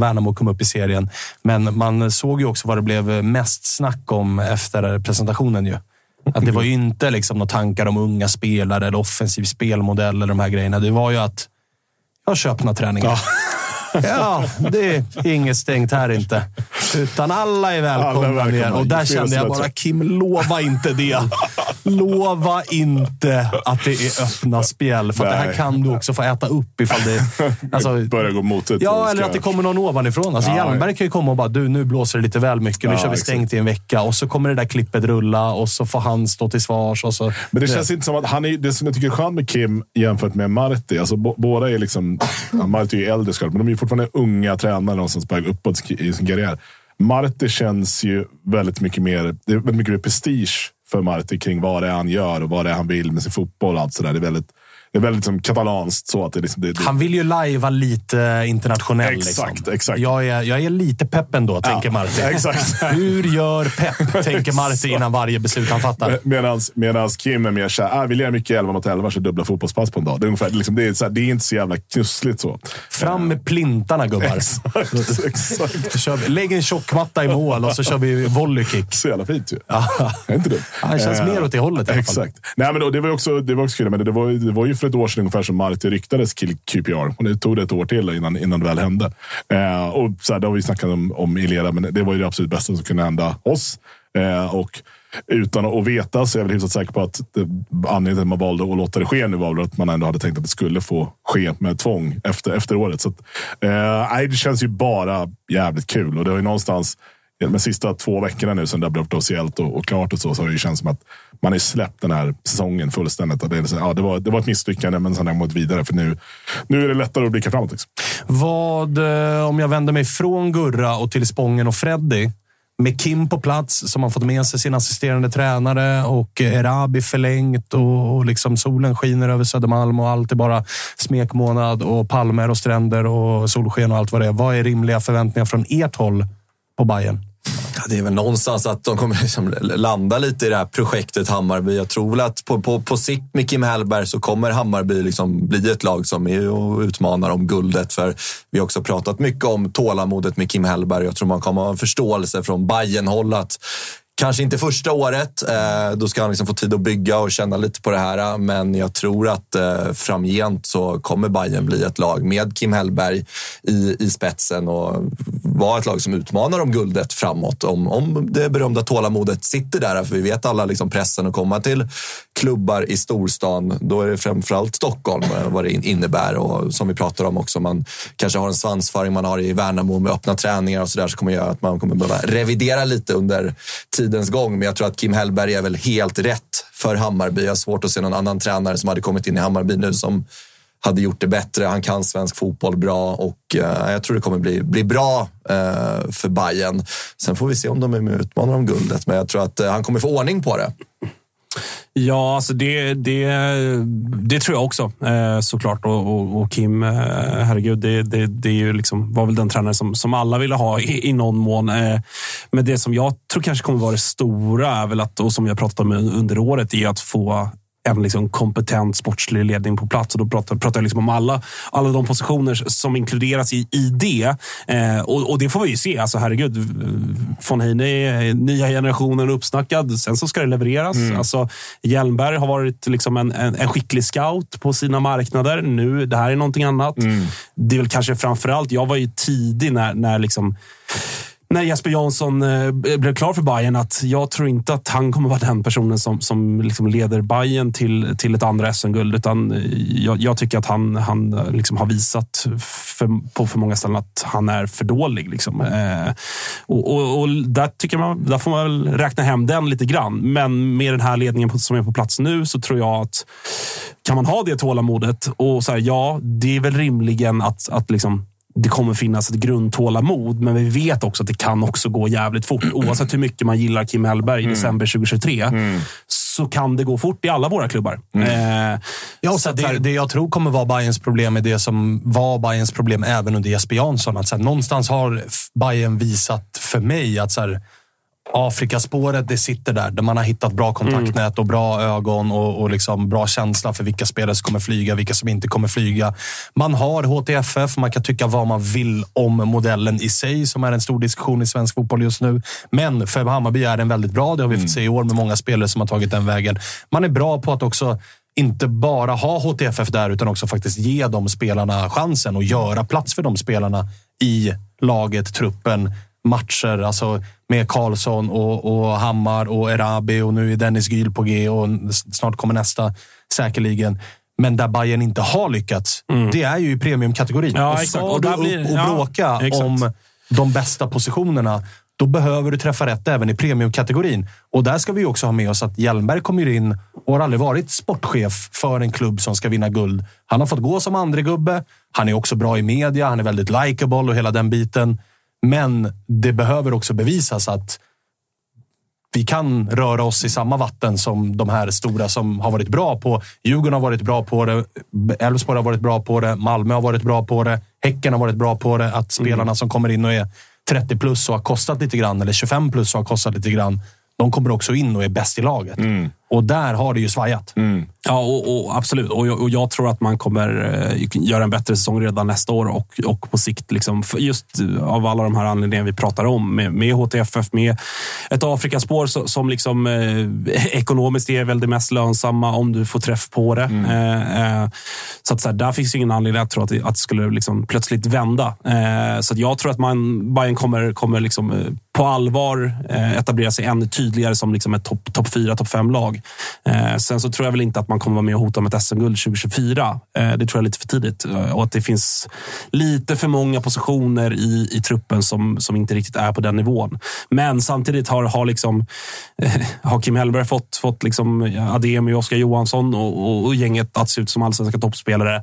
Värnamo kom upp i serien. Men man såg ju också vad det blev mest snack om efter presentationen. Ju. Att det var ju inte liksom några tankar om unga spelare eller offensiv spelmodell eller de här grejerna. Det var ju att jag kör öppna träningar. Ja, det är inget stängt här inte. Utan alla är välkomna Alla är ner. Och där kände jag bara, Kim, lova inte det. Lova inte att det är öppna spjäll. För att det här kan du också få äta upp ifall det... Alltså, Börjar gå mot det. Ja, eller att det kommer någon ovanifrån. Alltså, Ja. Hjelmberg kan ju komma och bara, du, nu blåser det lite väl mycket. Nu Ja, kör vi exakt. stängt i en vecka. Och så kommer det där klippet rulla och så får han stå till svars. Och så, Men det känns inte som att han är, det som jag tycker är skönt med Kim jämfört med Marti. Alltså, båda är liksom, Marti är ju äldre men de är fortfarande unga tränare någonstans på väg uppåt i sin karriär. Marte känns ju väldigt mycket mer, det är väldigt mycket mer prestige för Marte kring vad det är han gör och vad det är han vill med sin fotboll och allt sådär. Det är väldigt, det är väldigt liksom, katalanskt. Så att det, liksom, det, det, Han vill ju lajva lite internationell. Exakt, liksom. exakt. Jag är, jag är lite pepp ändå, tänker Marti. exakt. Hur gör pepp, tänker Marti innan varje beslut han fattar. Medan Kim är mer såhär, ah, vi lirar mycket 11 mot 11, så dubbla fotbollspass på en dag. Det är, ungefär, liksom, det är, så här, det är inte så jävla knussligt så. Fram med plintarna gubbar. Exakt, exakt. Så kör lägg en tjockmatta i mål och så kör vi volleykick. Så jävla fint ju. Är inte dumt. Ja, det känns mer åt det hållet i alla fall. Exakt. Nej, men då, det, var också, det var också kul, men det var, det var ju för ett år sedan ungefär som Marti ryktades till QPR. Och det tog det ett år till innan, innan det väl hände. Eh, och så här, det har vi snackat om, om i lera, men det var ju det absolut bästa som kunde hända oss. Eh, och utan att veta så är jag väl hyfsat säker på att det, anledningen till att man valde att låta det ske nu var väl att man ändå hade tänkt att det skulle få ske med tvång efter, efter året. Så att, eh, det känns ju bara jävligt kul och det har ju någonstans de sista två veckorna nu sen det har blivit officiellt och, och klart och så, så har det ju känts som att man har ju släppt den här säsongen fullständigt. Det, är så, ja, det, var, det var ett misslyckande, men sen har man gått vidare. För nu, nu är det lättare att blicka framåt. Liksom. Vad, eh, om jag vänder mig från Gurra och till Spången och Freddy. Med Kim på plats, som har fått med sig sin assisterande tränare och eh, Erabi förlängt och, och liksom solen skiner över Södermalm och allt är bara smekmånad och palmer och stränder och solsken och allt vad det är. Vad är rimliga förväntningar från ert håll på Bayern? Ja, det är väl någonstans att de kommer liksom landa lite i det här projektet Hammarby. Jag tror väl att på, på, på sikt med Kim Hellberg så kommer Hammarby liksom bli ett lag som är och utmanar om guldet. För vi har också pratat mycket om tålamodet med Kim Hellberg. Jag tror man kommer ha en förståelse från bayern håll att Kanske inte första året. Eh, då ska han liksom få tid att bygga och känna lite på det här. Eh, men jag tror att eh, framgent så kommer Bayern bli ett lag med Kim Hellberg i, i spetsen och vara ett lag som utmanar om guldet framåt. Om, om det berömda tålamodet sitter där. För vi vet alla liksom pressen att komma till klubbar i storstan. Då är det framförallt Stockholm, eh, vad det innebär. Och som vi pratar om också, man kanske har en svansföring man har i Värnamo med öppna träningar och så där, så kommer göra att man kommer behöva revidera lite under tidens gång. Men jag tror att Kim Hellberg är väl helt rätt för Hammarby. Jag har svårt att se någon annan tränare som hade kommit in i Hammarby nu som hade gjort det bättre. Han kan svensk fotboll bra och eh, jag tror det kommer bli, bli bra eh, för Bayern. Sen får vi se om de är med och utmanar om guldet, men jag tror att eh, han kommer få ordning på det. Ja, alltså det, det, det tror jag också eh, såklart. Och, och, och Kim, eh, herregud, det, det, det är ju liksom, var väl den tränare som, som alla ville ha i, i någon mån. Eh, men det som jag tror kanske kommer vara det stora, är väl att, och som jag pratat om under året, är att få en liksom kompetent sportslig ledning på plats. Och då pratar, pratar jag liksom om alla, alla de positioner som inkluderas i, i det. Eh, och, och, det får vi ju se. Alltså, herregud, von Heine är nya generationen uppsnackad. Sen så ska det levereras. Mm. Alltså, Hjelmberg har varit liksom en, en, en, skicklig scout på sina marknader. Nu, det här är någonting annat. Mm. Det är väl kanske framför allt, jag var ju tidig när, när liksom när Jesper Jansson eh, blev klar för Bayern att jag tror inte att han kommer vara den personen som, som liksom leder Bayern till, till ett andra SM-guld. Utan eh, jag, jag, tycker att han, han eh, liksom har visat för, på för många ställen att han är för dålig. Liksom. Eh, och, och, och, där, tycker man, där får man väl räkna hem den lite grann. Men med den här ledningen som är på plats nu så tror jag att kan man ha det tålamodet och så här, ja, det är väl rimligen att, att liksom det kommer finnas ett grundtålamod, men vi vet också att det kan också gå jävligt fort. Oavsett hur mycket man gillar Kim Hellberg i mm. december 2023 mm. så kan det gå fort i alla våra klubbar. Mm. Eh, ja, så det, det jag tror kommer vara Bayerns problem är det som var Bayerns problem även under Jesper Jansson. Att så här, någonstans har Bayern visat för mig att så här, Afrikaspåret, det sitter där. Där man har hittat bra kontaktnät och bra ögon och, och liksom bra känsla för vilka spelare som kommer flyga, vilka som inte kommer flyga. Man har HTFF, man kan tycka vad man vill om modellen i sig, som är en stor diskussion i svensk fotboll just nu. Men för Hammarby är den väldigt bra. Det har vi fått se i år med många spelare som har tagit den vägen. Man är bra på att också inte bara ha HTFF där, utan också faktiskt ge de spelarna chansen och göra plats för de spelarna i laget, truppen, matcher. Alltså med Karlsson och, och Hammar och Erabi och nu är Dennis Gyl på G och snart kommer nästa säkerligen. Men där Bayern inte har lyckats, mm. det är ju i premiumkategorin. Ja, och ska och du blir, upp och bråka ja, om de bästa positionerna, då behöver du träffa rätt även i premiumkategorin. Och där ska vi också ha med oss att Hjelmberg kommer in och har aldrig varit sportchef för en klubb som ska vinna guld. Han har fått gå som andre gubbe. Han är också bra i media. Han är väldigt likeable och hela den biten. Men det behöver också bevisas att vi kan röra oss i samma vatten som de här stora som har varit bra på. Djurgården har varit bra på det. Elfsborg har varit bra på det. Malmö har varit bra på det. Häcken har varit bra på det. Att spelarna mm. som kommer in och är 30 plus och har kostat lite grann, eller 25 plus och har kostat lite grann, de kommer också in och är bäst i laget. Mm. Och där har det ju svajat. Mm. Ja, och, och absolut. Och jag, och jag, tror att man kommer eh, göra en bättre säsong redan nästa år och, och på sikt. Liksom, just av alla de här anledningarna vi pratar om med, med HTFF, med ett Afrikaspår som, som liksom, eh, ekonomiskt är väl det mest lönsamma om du får träff på det. Mm. Eh, eh så att så här, där finns ingen anledning att tro att det, att det skulle liksom plötsligt vända. Eh, så jag tror att man, Bayern kommer, kommer liksom, eh, på allvar etablera sig ännu tydligare som liksom ett topp top 4, topp 5-lag. Eh, sen så tror jag väl inte att man kommer vara med och hota om ett SM-guld 2024. Eh, det tror jag är lite för tidigt. Eh, och att det finns lite för många positioner i, i truppen som, som inte riktigt är på den nivån. Men samtidigt har, har, liksom, eh, har Kim Hellberg fått, fått liksom Ademi, Oskar Johansson och, och, och gänget att se ut som allsvenska toppspelare.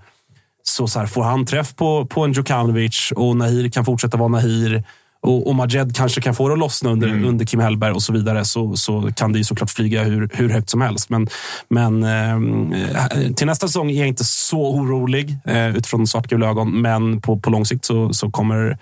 Så, så här, får han träff på, på en Djukanovic och Nahir kan fortsätta vara Nahir och, och Majed kanske kan få det att lossna under, mm. under Kim Hellberg och så vidare så, så kan det ju såklart flyga hur, hur högt som helst. Men, men eh, till nästa säsong är jag inte så orolig eh, utifrån svartgula ögon. Men på, på lång sikt så, så kommer,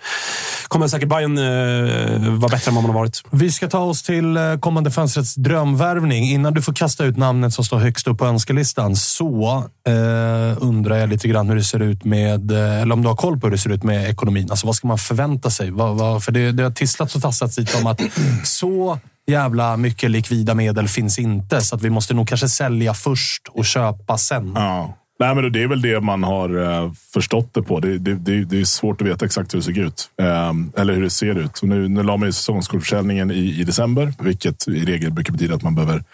kommer säkert Bayern eh, vara bättre än vad man har varit. Vi ska ta oss till eh, kommande fönstrets drömvärvning. Innan du får kasta ut namnet som står högst upp på önskelistan så eh, undrar jag lite grann hur det ser ut med, eh, eller om du har koll på hur det ser ut med ekonomin. Alltså vad ska man förvänta sig? Vad, vad, för det, det har tisslats och tasslats lite om att så jävla mycket likvida medel finns inte. Så att vi måste nog kanske sälja först och köpa sen. Ja. Nej, men det är väl det man har eh, förstått det på. Det, det, det, det, är svårt att veta exakt hur det ser ut. Ehm, eller hur det ser ut. Så nu, nu la man ju säsongskortförsäljningen i, i december, vilket i regel brukar betyda att man behöver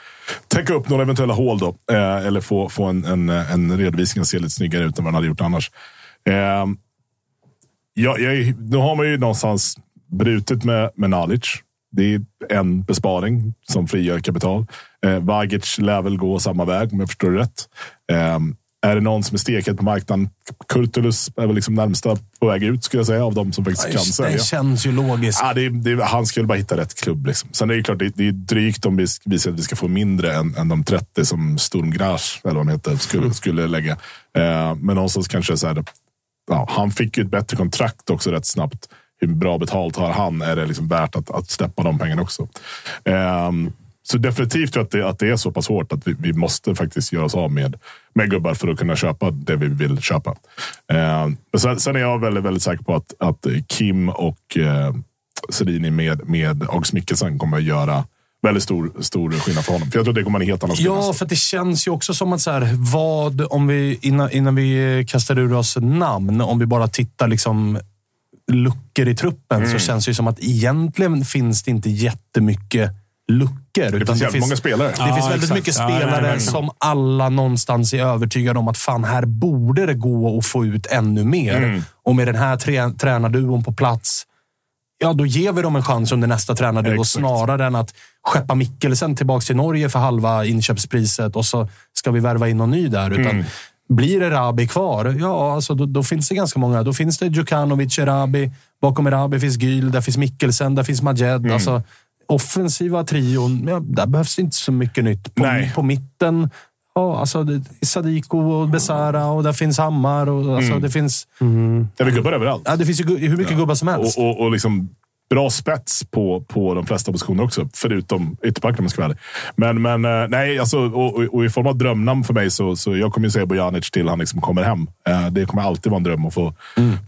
täcka upp några eventuella hål. Då, eh, eller få, få en, en, en redovisning som ser lite snyggare ut än vad man hade gjort annars. Ehm, ja, jag, nu har man ju någonstans brutit med, med Nalic. Det är en besparing som frigör kapital. Eh, Vagic lär väl gå samma väg om jag förstår det rätt. Eh, är det någon som är stekhet på marknaden? Kurtulus är väl liksom närmsta på väg ut skulle jag säga av de som faktiskt kan sälja. Det känns ju logiskt. Ja, det, det, han skulle bara hitta rätt klubb. Liksom. Sen är det klart, det, det är drygt om vi, vi säger att vi ska få mindre än, än de 30 som Sturm Graz, eller vad de heter, skulle, Mm. skulle lägga. Eh, men någonstans kanske så här, ja, han fick ju ett bättre kontrakt också rätt snabbt. Hur bra betalt har han? Är det liksom värt att, att släppa de pengarna också? Ehm, så definitivt tror jag att det, att det är så pass hårt att vi, vi måste faktiskt göra oss av med, med gubbar för att kunna köpa det vi vill köpa. Men sen, sen är jag väldigt, väldigt säker på att, att Kim och eh, Sedini med, med August Mikkelsen kommer att göra väldigt stor, stor skillnad för honom. För jag tror det kommer en helt annan. Ja, för det känns ju också som att så här, vad, om vi, innan, innan vi kastar ur oss namn, om vi bara tittar liksom luckor i truppen Mm. så känns det ju som att egentligen finns det inte jättemycket luckor. Det finns jävligt många spelare. Det Ja, finns väldigt exakt. mycket Ja, nej, spelare verkligen. som alla någonstans är övertygade om att fan, här borde det gå att få ut ännu mer. Mm. Och med den här trä, tränarduon på plats, ja då ger vi dem en chans under nästa tränarduo Exakt. snarare än att skeppa Mikkelsen tillbaka till Norge för halva inköpspriset och så ska vi värva in någon ny där. Utan Mm. Blir Erabi kvar, ja, alltså, då, då finns det ganska många. Då finns det Djukanovic, Erabi. Bakom Erabi finns Gyl, där finns Mikkelsen, där finns Majed. Mm. Alltså, offensiva trion, ja, där behövs inte så mycket nytt. På, Nej. på mitten, ja, alltså, Sadiko och Besara och där finns Hammar. Och, alltså, Mm. det, finns, Det är gubbar överallt. ja, det finns ju hur mycket gubbar som helst. Och, och, och liksom bra spets på, på de flesta positioner också. Förutom ytterbacken om jag ska vara. Men, men eh, nej, alltså, och, och, och i form av drömnamn för mig så, så jag kommer ju säga Bojanic till han liksom kommer hem. Eh, Det kommer alltid vara en dröm att få,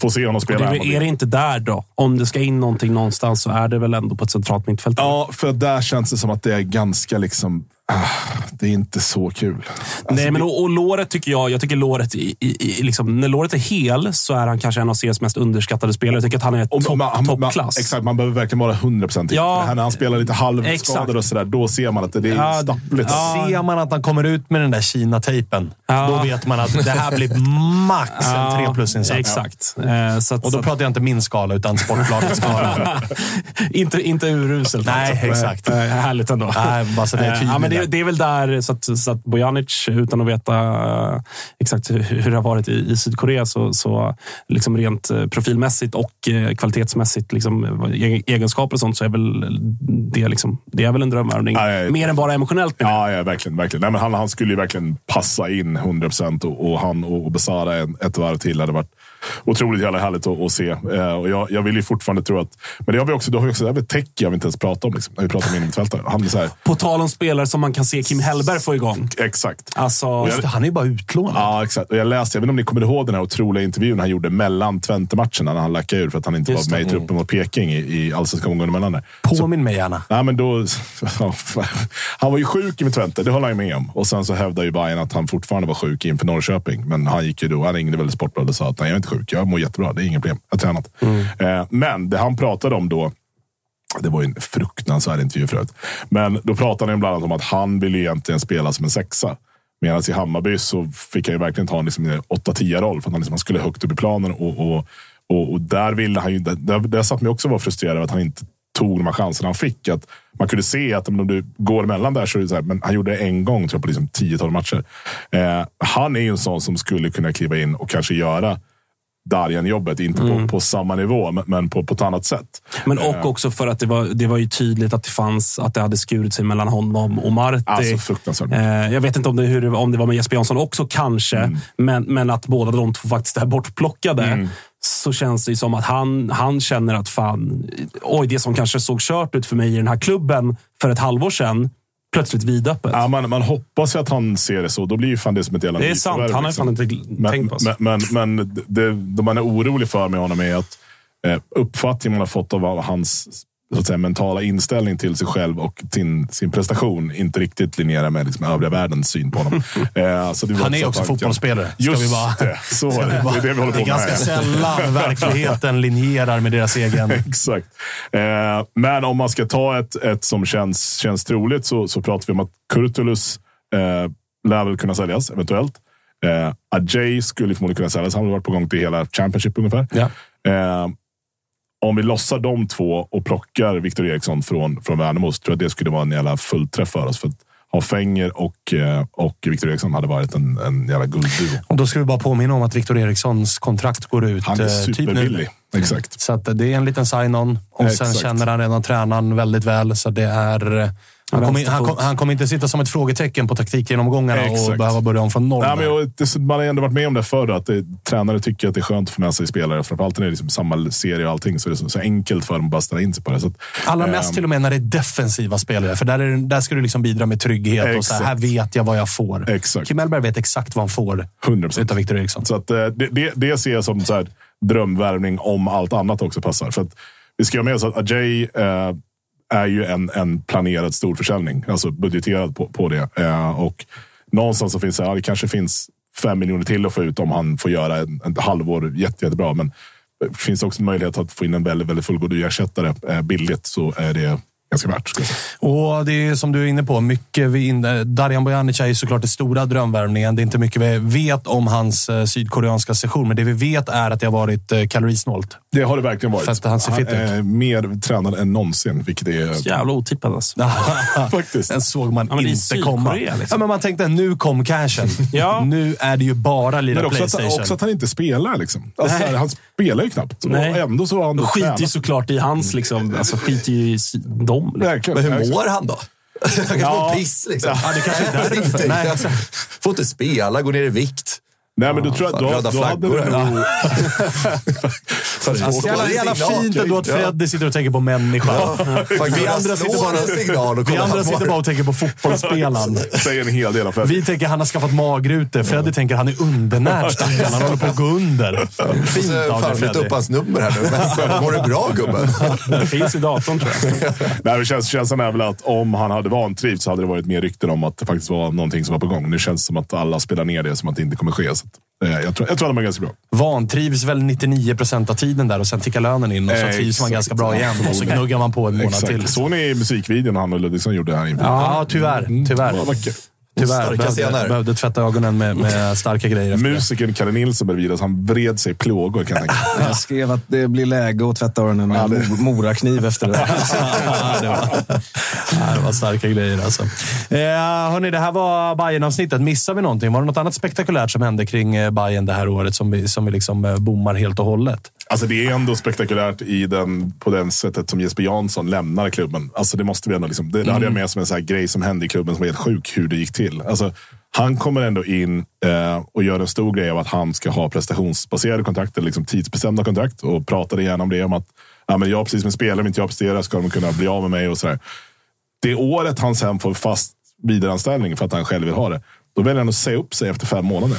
få se honom Och spela. det, här. är det inte där då? Om det ska in någonting någonstans så är det väl ändå på ett centralt mittfält? Ja, för där känns det som att det är ganska liksom... Ah, det är inte så kul. Alltså, Nej, men det- och, och låret tycker jag, jag tycker låret, i, i, i, liksom, när låret är hel så är han kanske en av CSs mest underskattade spelare. Jag tycker att han är toppklass. Exakt, man behöver verkligen vara 100 procent Ja. ja, När han spelar lite halvskador Exakt. och sådär, då ser man att det är Ja, stappligt. ja. Ser man att han kommer ut med den där Kina-tejpen, Ja. då vet man att det här blir max en 3 plus-insats. Exakt. Eh, så att, Och då pratar jag inte min skala, utan sportbladets skala. inte, inte uruselt. Nej, alltså. exakt. Eh, härligt ändå. Nej, bara så jag är Eh, ja, det, det är väl där, så att, så att Bojanic, utan att veta eh, exakt hur det har varit i, i Sydkorea, så, så liksom rent eh, profilmässigt och eh, kvalitetsmässigt, liksom, egen- egenskaper och sånt, så är väl det, liksom, det är väl en drömvärvning. Ja. Mer än bara emotionellt. Ja, ja verkligen. verkligen. Nej, men han, han skulle ju verkligen passa in 100 procent och, och han och, och Besara ett varv till hade varit otroligt jävla härligt att, att se. Eh, och jag, jag vill ju fortfarande tro att... Men det har vi också, då har vi också det har vi inte ens pratat om. Liksom, när vi pratar om innermittfältare. Han är så här, På tal om spelare som man kan se Kim Hellberg få igång. exakt. Alltså, det, Han är ju bara utlånad. Ja, exakt. Och jag läste, jag vet inte om ni kommer ihåg den här otroliga intervjun han gjorde mellan Twente-matcherna när han lackade ur för att han inte Just var med det. i truppen mot Peking i, i allsvenska omgången emellan där. Påminn mig gärna. Nej, men då, han var ju sjuk med Twente, det håller jag med om. Och sen så hävdade ju Bayern att han fortfarande var sjuk inför Norrköping. Men han gick ju då, han ringde väl Sportbladet och sa att jag är inte sjuk, jag mår jättebra, det är inget problem, jag har tränat. Eh, men det han pratade om då, det var ju en fruktansvärd intervju förut. Men då pratade han bland annat om att han ville egentligen spela som en sexa. Medan i Hammarby så fick han ju verkligen ta en liksom 8-10-roll för att han, liksom, han skulle högt upp i planen. Och, och, och, och där ville han ju, där, där satt mig också och var frustrerad över att han inte tog de här chanserna han fick. Att man kunde se att om du går emellan där så är det så här, men han gjorde det en gång tror jag, på liksom 10-12 matcher. Eh, han är ju en sån som skulle kunna kliva in och kanske göra Darjan-jobbet, inte på, på samma nivå, men, på, på ett annat sätt. Men Eh. och också för att det var, det var ju tydligt att det fanns att det hade skurit sig mellan honom och Marti. Alltså fruktansvärt. Eh, jag vet inte om det, hur, om det var med Jesper Jansson också kanske, Mm. men, men att båda de två faktiskt är bortplockade. så känns det som att han, han känner att fan, oj, det som kanske såg kört ut för mig i den här klubben för ett halvår sedan, plötsligt vidöppet. Ja, man, man hoppas ju att han ser det så. Då blir ju fan det som ett jävla Det är sant. nyförvärv, Han har liksom. fan inte men, tänkt på oss. Men, men, men det, det man är orolig för med honom är att eh, uppfattningen man har fått av hans så att säga, mentala inställning till sig själv och sin, sin prestation inte riktigt linjerar med liksom, övriga världens syn på honom. Eh, så det var Han är så också att fotbollsspelare. Ska Just vi bara- det, så är det. Det är det vi håller Det på är med ganska här. sällan verkligheten linjerar med deras egen. Exakt. Eh, men om man ska ta ett, ett som känns, känns troligt så, så pratar vi om att Kurtulus eh, lär väl kunna säljas, eventuellt. Eh, Ajay skulle förmodligen kunna säljas. Han har varit på gång till hela Championship ungefär. Ja. Eh, om vi lossar de två och plockar Victor Eriksson från, från Värnamo så tror jag att det skulle vara en jävla fullträff för oss. För att ha Fenger och, eh, och Victor Eriksson hade varit en, en jävla guldduo. Och då ska vi bara påminna om att Viktor Erikssons kontrakt går ut Han är eh, typ nu. superbillig. Exakt. Så det är en liten sign-on. Och sen Exakt. känner han redan tränaren väldigt väl. Så det är... Han kommer, han, kom, han kommer inte sitta som ett frågetecken på taktikgenomgångarna och Exakt. behöva börja om från noll. Nej, men jag, man har ändå varit med om det förr, att det, tränare tycker att det är skönt att få med sig spelare. Framförallt när det är liksom samma serie och allting, så är det så, så enkelt för dem att bara ställa in sig på det. Så att, Allra mest ehm, till och med när det är defensiva spelare. För där, är, där ska du liksom bidra med trygghet. Och så här, Exakt. här vet jag vad jag får. Exakt. Kim Mellberg vet exakt vad han får 100%. utav Viktor Eriksson. Så att, eh, det, det, det ser jag som så här, drömvärvning om allt annat också passar. För att, vi ska ha med oss att Ajay eh, är ju en, en planerad storförsäljning. Alltså budgeterad på, på det. Eh, och någonstans så finns det, ja, det kanske finns fem miljoner till att få ut om han får göra en, ett halvår jätte, jättebra. Men det finns också möjlighet att få in en väldigt, väldigt fullgod ersättare eh, billigt så är det ganska värt. Och det är som du är inne på, mycket vi inne, Darjan Bojanic är ju såklart den stora drömvärvningen. Det är inte mycket vi vet om hans eh, sydkoreanska session, men det vi vet är att det har varit eh, kalorisnålt. Det har det verkligen varit. För att han ser fit ut. är mer tränad än någonsin, vilket är Jävla otippat alltså. faktiskt. Den såg man Ja, inte komma. Liksom. Ja, men man tänkte, nu kom cashen. Ja. Nu är det ju bara lira Men också att, Playstation. också att han inte spelar. Liksom. Alltså, Nej. så här, han spelar ju knappt. Nej. Och ändå så har han skiter ju såklart i hans, liksom, alltså skiter ju i si- dem. Liksom. Men hur mår han då? Han kanske Ja. mår piss liksom. Ja, det kanske är. Nej, Jag Får inte spela, går ner i vikt. Nej, men du tror jag, då, röda då hade flaggor här. nog... Alltså, jävla, jävla fint ändå att Freddy sitter och tänker på människan. Vi andra sitter bara, vi andra sitter bara och tänker på fotbollsspelaren. säger en hel del Freddy. Vi tänker han har skaffat magrutor. Freddy tänker han är undernärd stackarn. Han håller på att gå under. Fint av dig flytta upp Freddy. hans nummer här nu. Men, Mår du bra gubben? Det finns i datorn tror jag. Nej, men käns, känslan är väl att om han hade vantrivts så hade det varit mer rykten om att det faktiskt var någonting som var på gång. Nu känns det som att alla spelar ner det som att det inte kommer ske. Så eh, jag, tror, jag tror att de är ganska bra. Vantrivs väl 99 procent av tiden där och sen tickar lönen in och så trivs man ganska bra igen. Och så gnuggar man på en månad Exakt. till. Såg ni musikvideon han och Ludvigsson gjorde här inför? Ja, tyvärr. Tyvärr. Vad vacker. Tyvärr. Starka Behövde, scener. behövde tvätta ögonen med, med starka grejer. Musikern Kalle Nilsson bredvid oss, han vred sig i plågor kan jag tänka. Jag skrev att det blir läge att tvätta öronen med mo- morakniv efter det. Ja, det, var, ja, det var starka grejer alltså. Eh, hörni, det här var bayern avsnittet Missar vi någonting? Var det något annat spektakulärt som hände kring eh, Bayern det här året som vi, som vi liksom eh, bommar helt och hållet? Alltså det är ändå spektakulärt i den, på det sättet som Jesper Jansson lämnar klubben. Alltså det måste vi ändå liksom, det, det hade jag med som en här grej som hände i klubben som var helt sjuk hur det gick till. Alltså, han kommer ändå in eh, och gör en stor grej av att han ska ha prestationsbaserade kontrakt, eller liksom tidsbestämda kontrakt. Och pratade gärna om det, om att ja, men jag precis som en spelare, om inte jag presterar ska de kunna bli av med mig och sådär. Det året han sen får fast vidareanställning för att han själv vill ha det, då väljer han att säga upp sig efter fem månader.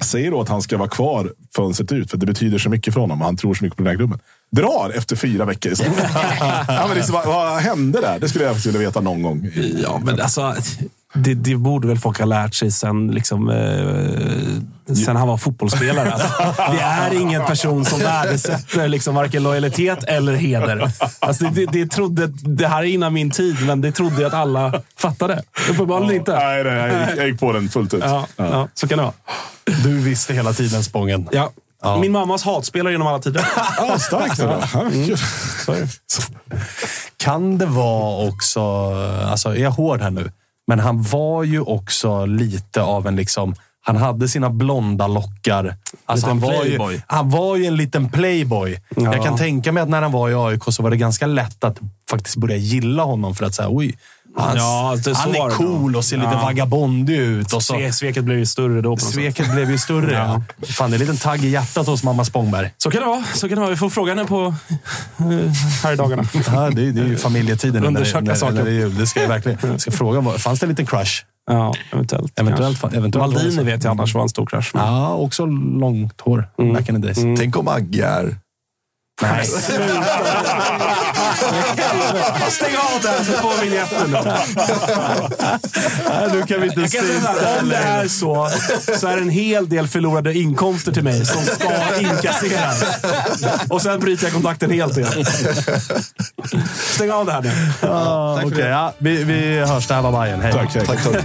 Säger då att han ska vara kvar fönstret ut, för det betyder så mycket för honom han tror så mycket på den här klubben. Drar efter fyra veckor. Så. ja, men liksom, vad, vad hände där? Det skulle jag faktiskt vilja veta någon gång. Ja, men alltså, det, det borde väl folk ha lärt sig sen, liksom, eh, sen han var fotbollsspelare. Att det är ingen person som värdesätter liksom, varken lojalitet eller heder. Alltså, det, det, trodde, det här är innan min tid, men det trodde jag att alla fattade. Uppenbarligen inte. Nej, nej, jag, gick, jag gick på den fullt ut. Ja, ja, så kan det vara. Du visste hela tiden Spången. Ja. Ja. Min mammas hatspelare genom alla tider. Ja, starkt. Ja. Ja, kul. Kan det vara också, alltså är jag hård här nu, men han var ju också lite av en liksom, han hade sina blonda lockar. Alltså han, var ju, han var ju en liten playboy. Ja. Jag kan tänka mig att när han var i AIK så var det ganska lätt att faktiskt börja gilla honom för att säga, oj, Hans, Ja, det- så han är cool och ser lite Ja. vagabondig ut. Och så, Sve- Sveket blev ju större då. På något sätt. sveket blev ju större. ja. Fan, det är en liten tagg i hjärtat hos mamma Spångberg. Så kan det vara. Så kan det vara. Vi får fråga henne på eh, här i dagarna. Ja, det, är- det är ju familjetiden Undersöka när, saken. när det är jul. Det ska jag verkligen jag ska fråga. Fanns det en liten crush? Ja, eventuellt. Eventuellt, eventuellt Maldini så. vet jag annars var en stor krasch. Ja, också långt hår. Back in the days. Tänk om Agge är... Nej. Stäng av där så får vinjetten. Nej, nu kan vi inte här, om det är så, så är det en hel del förlorade inkomster till mig som ska inkasseras. Och sen bryter jag kontakten helt igen. Stäng av det här nu. Ja, Okej, ja, vi, vi hörs. Det här var Bajen. Hej. Tack, hej. Tack, tack.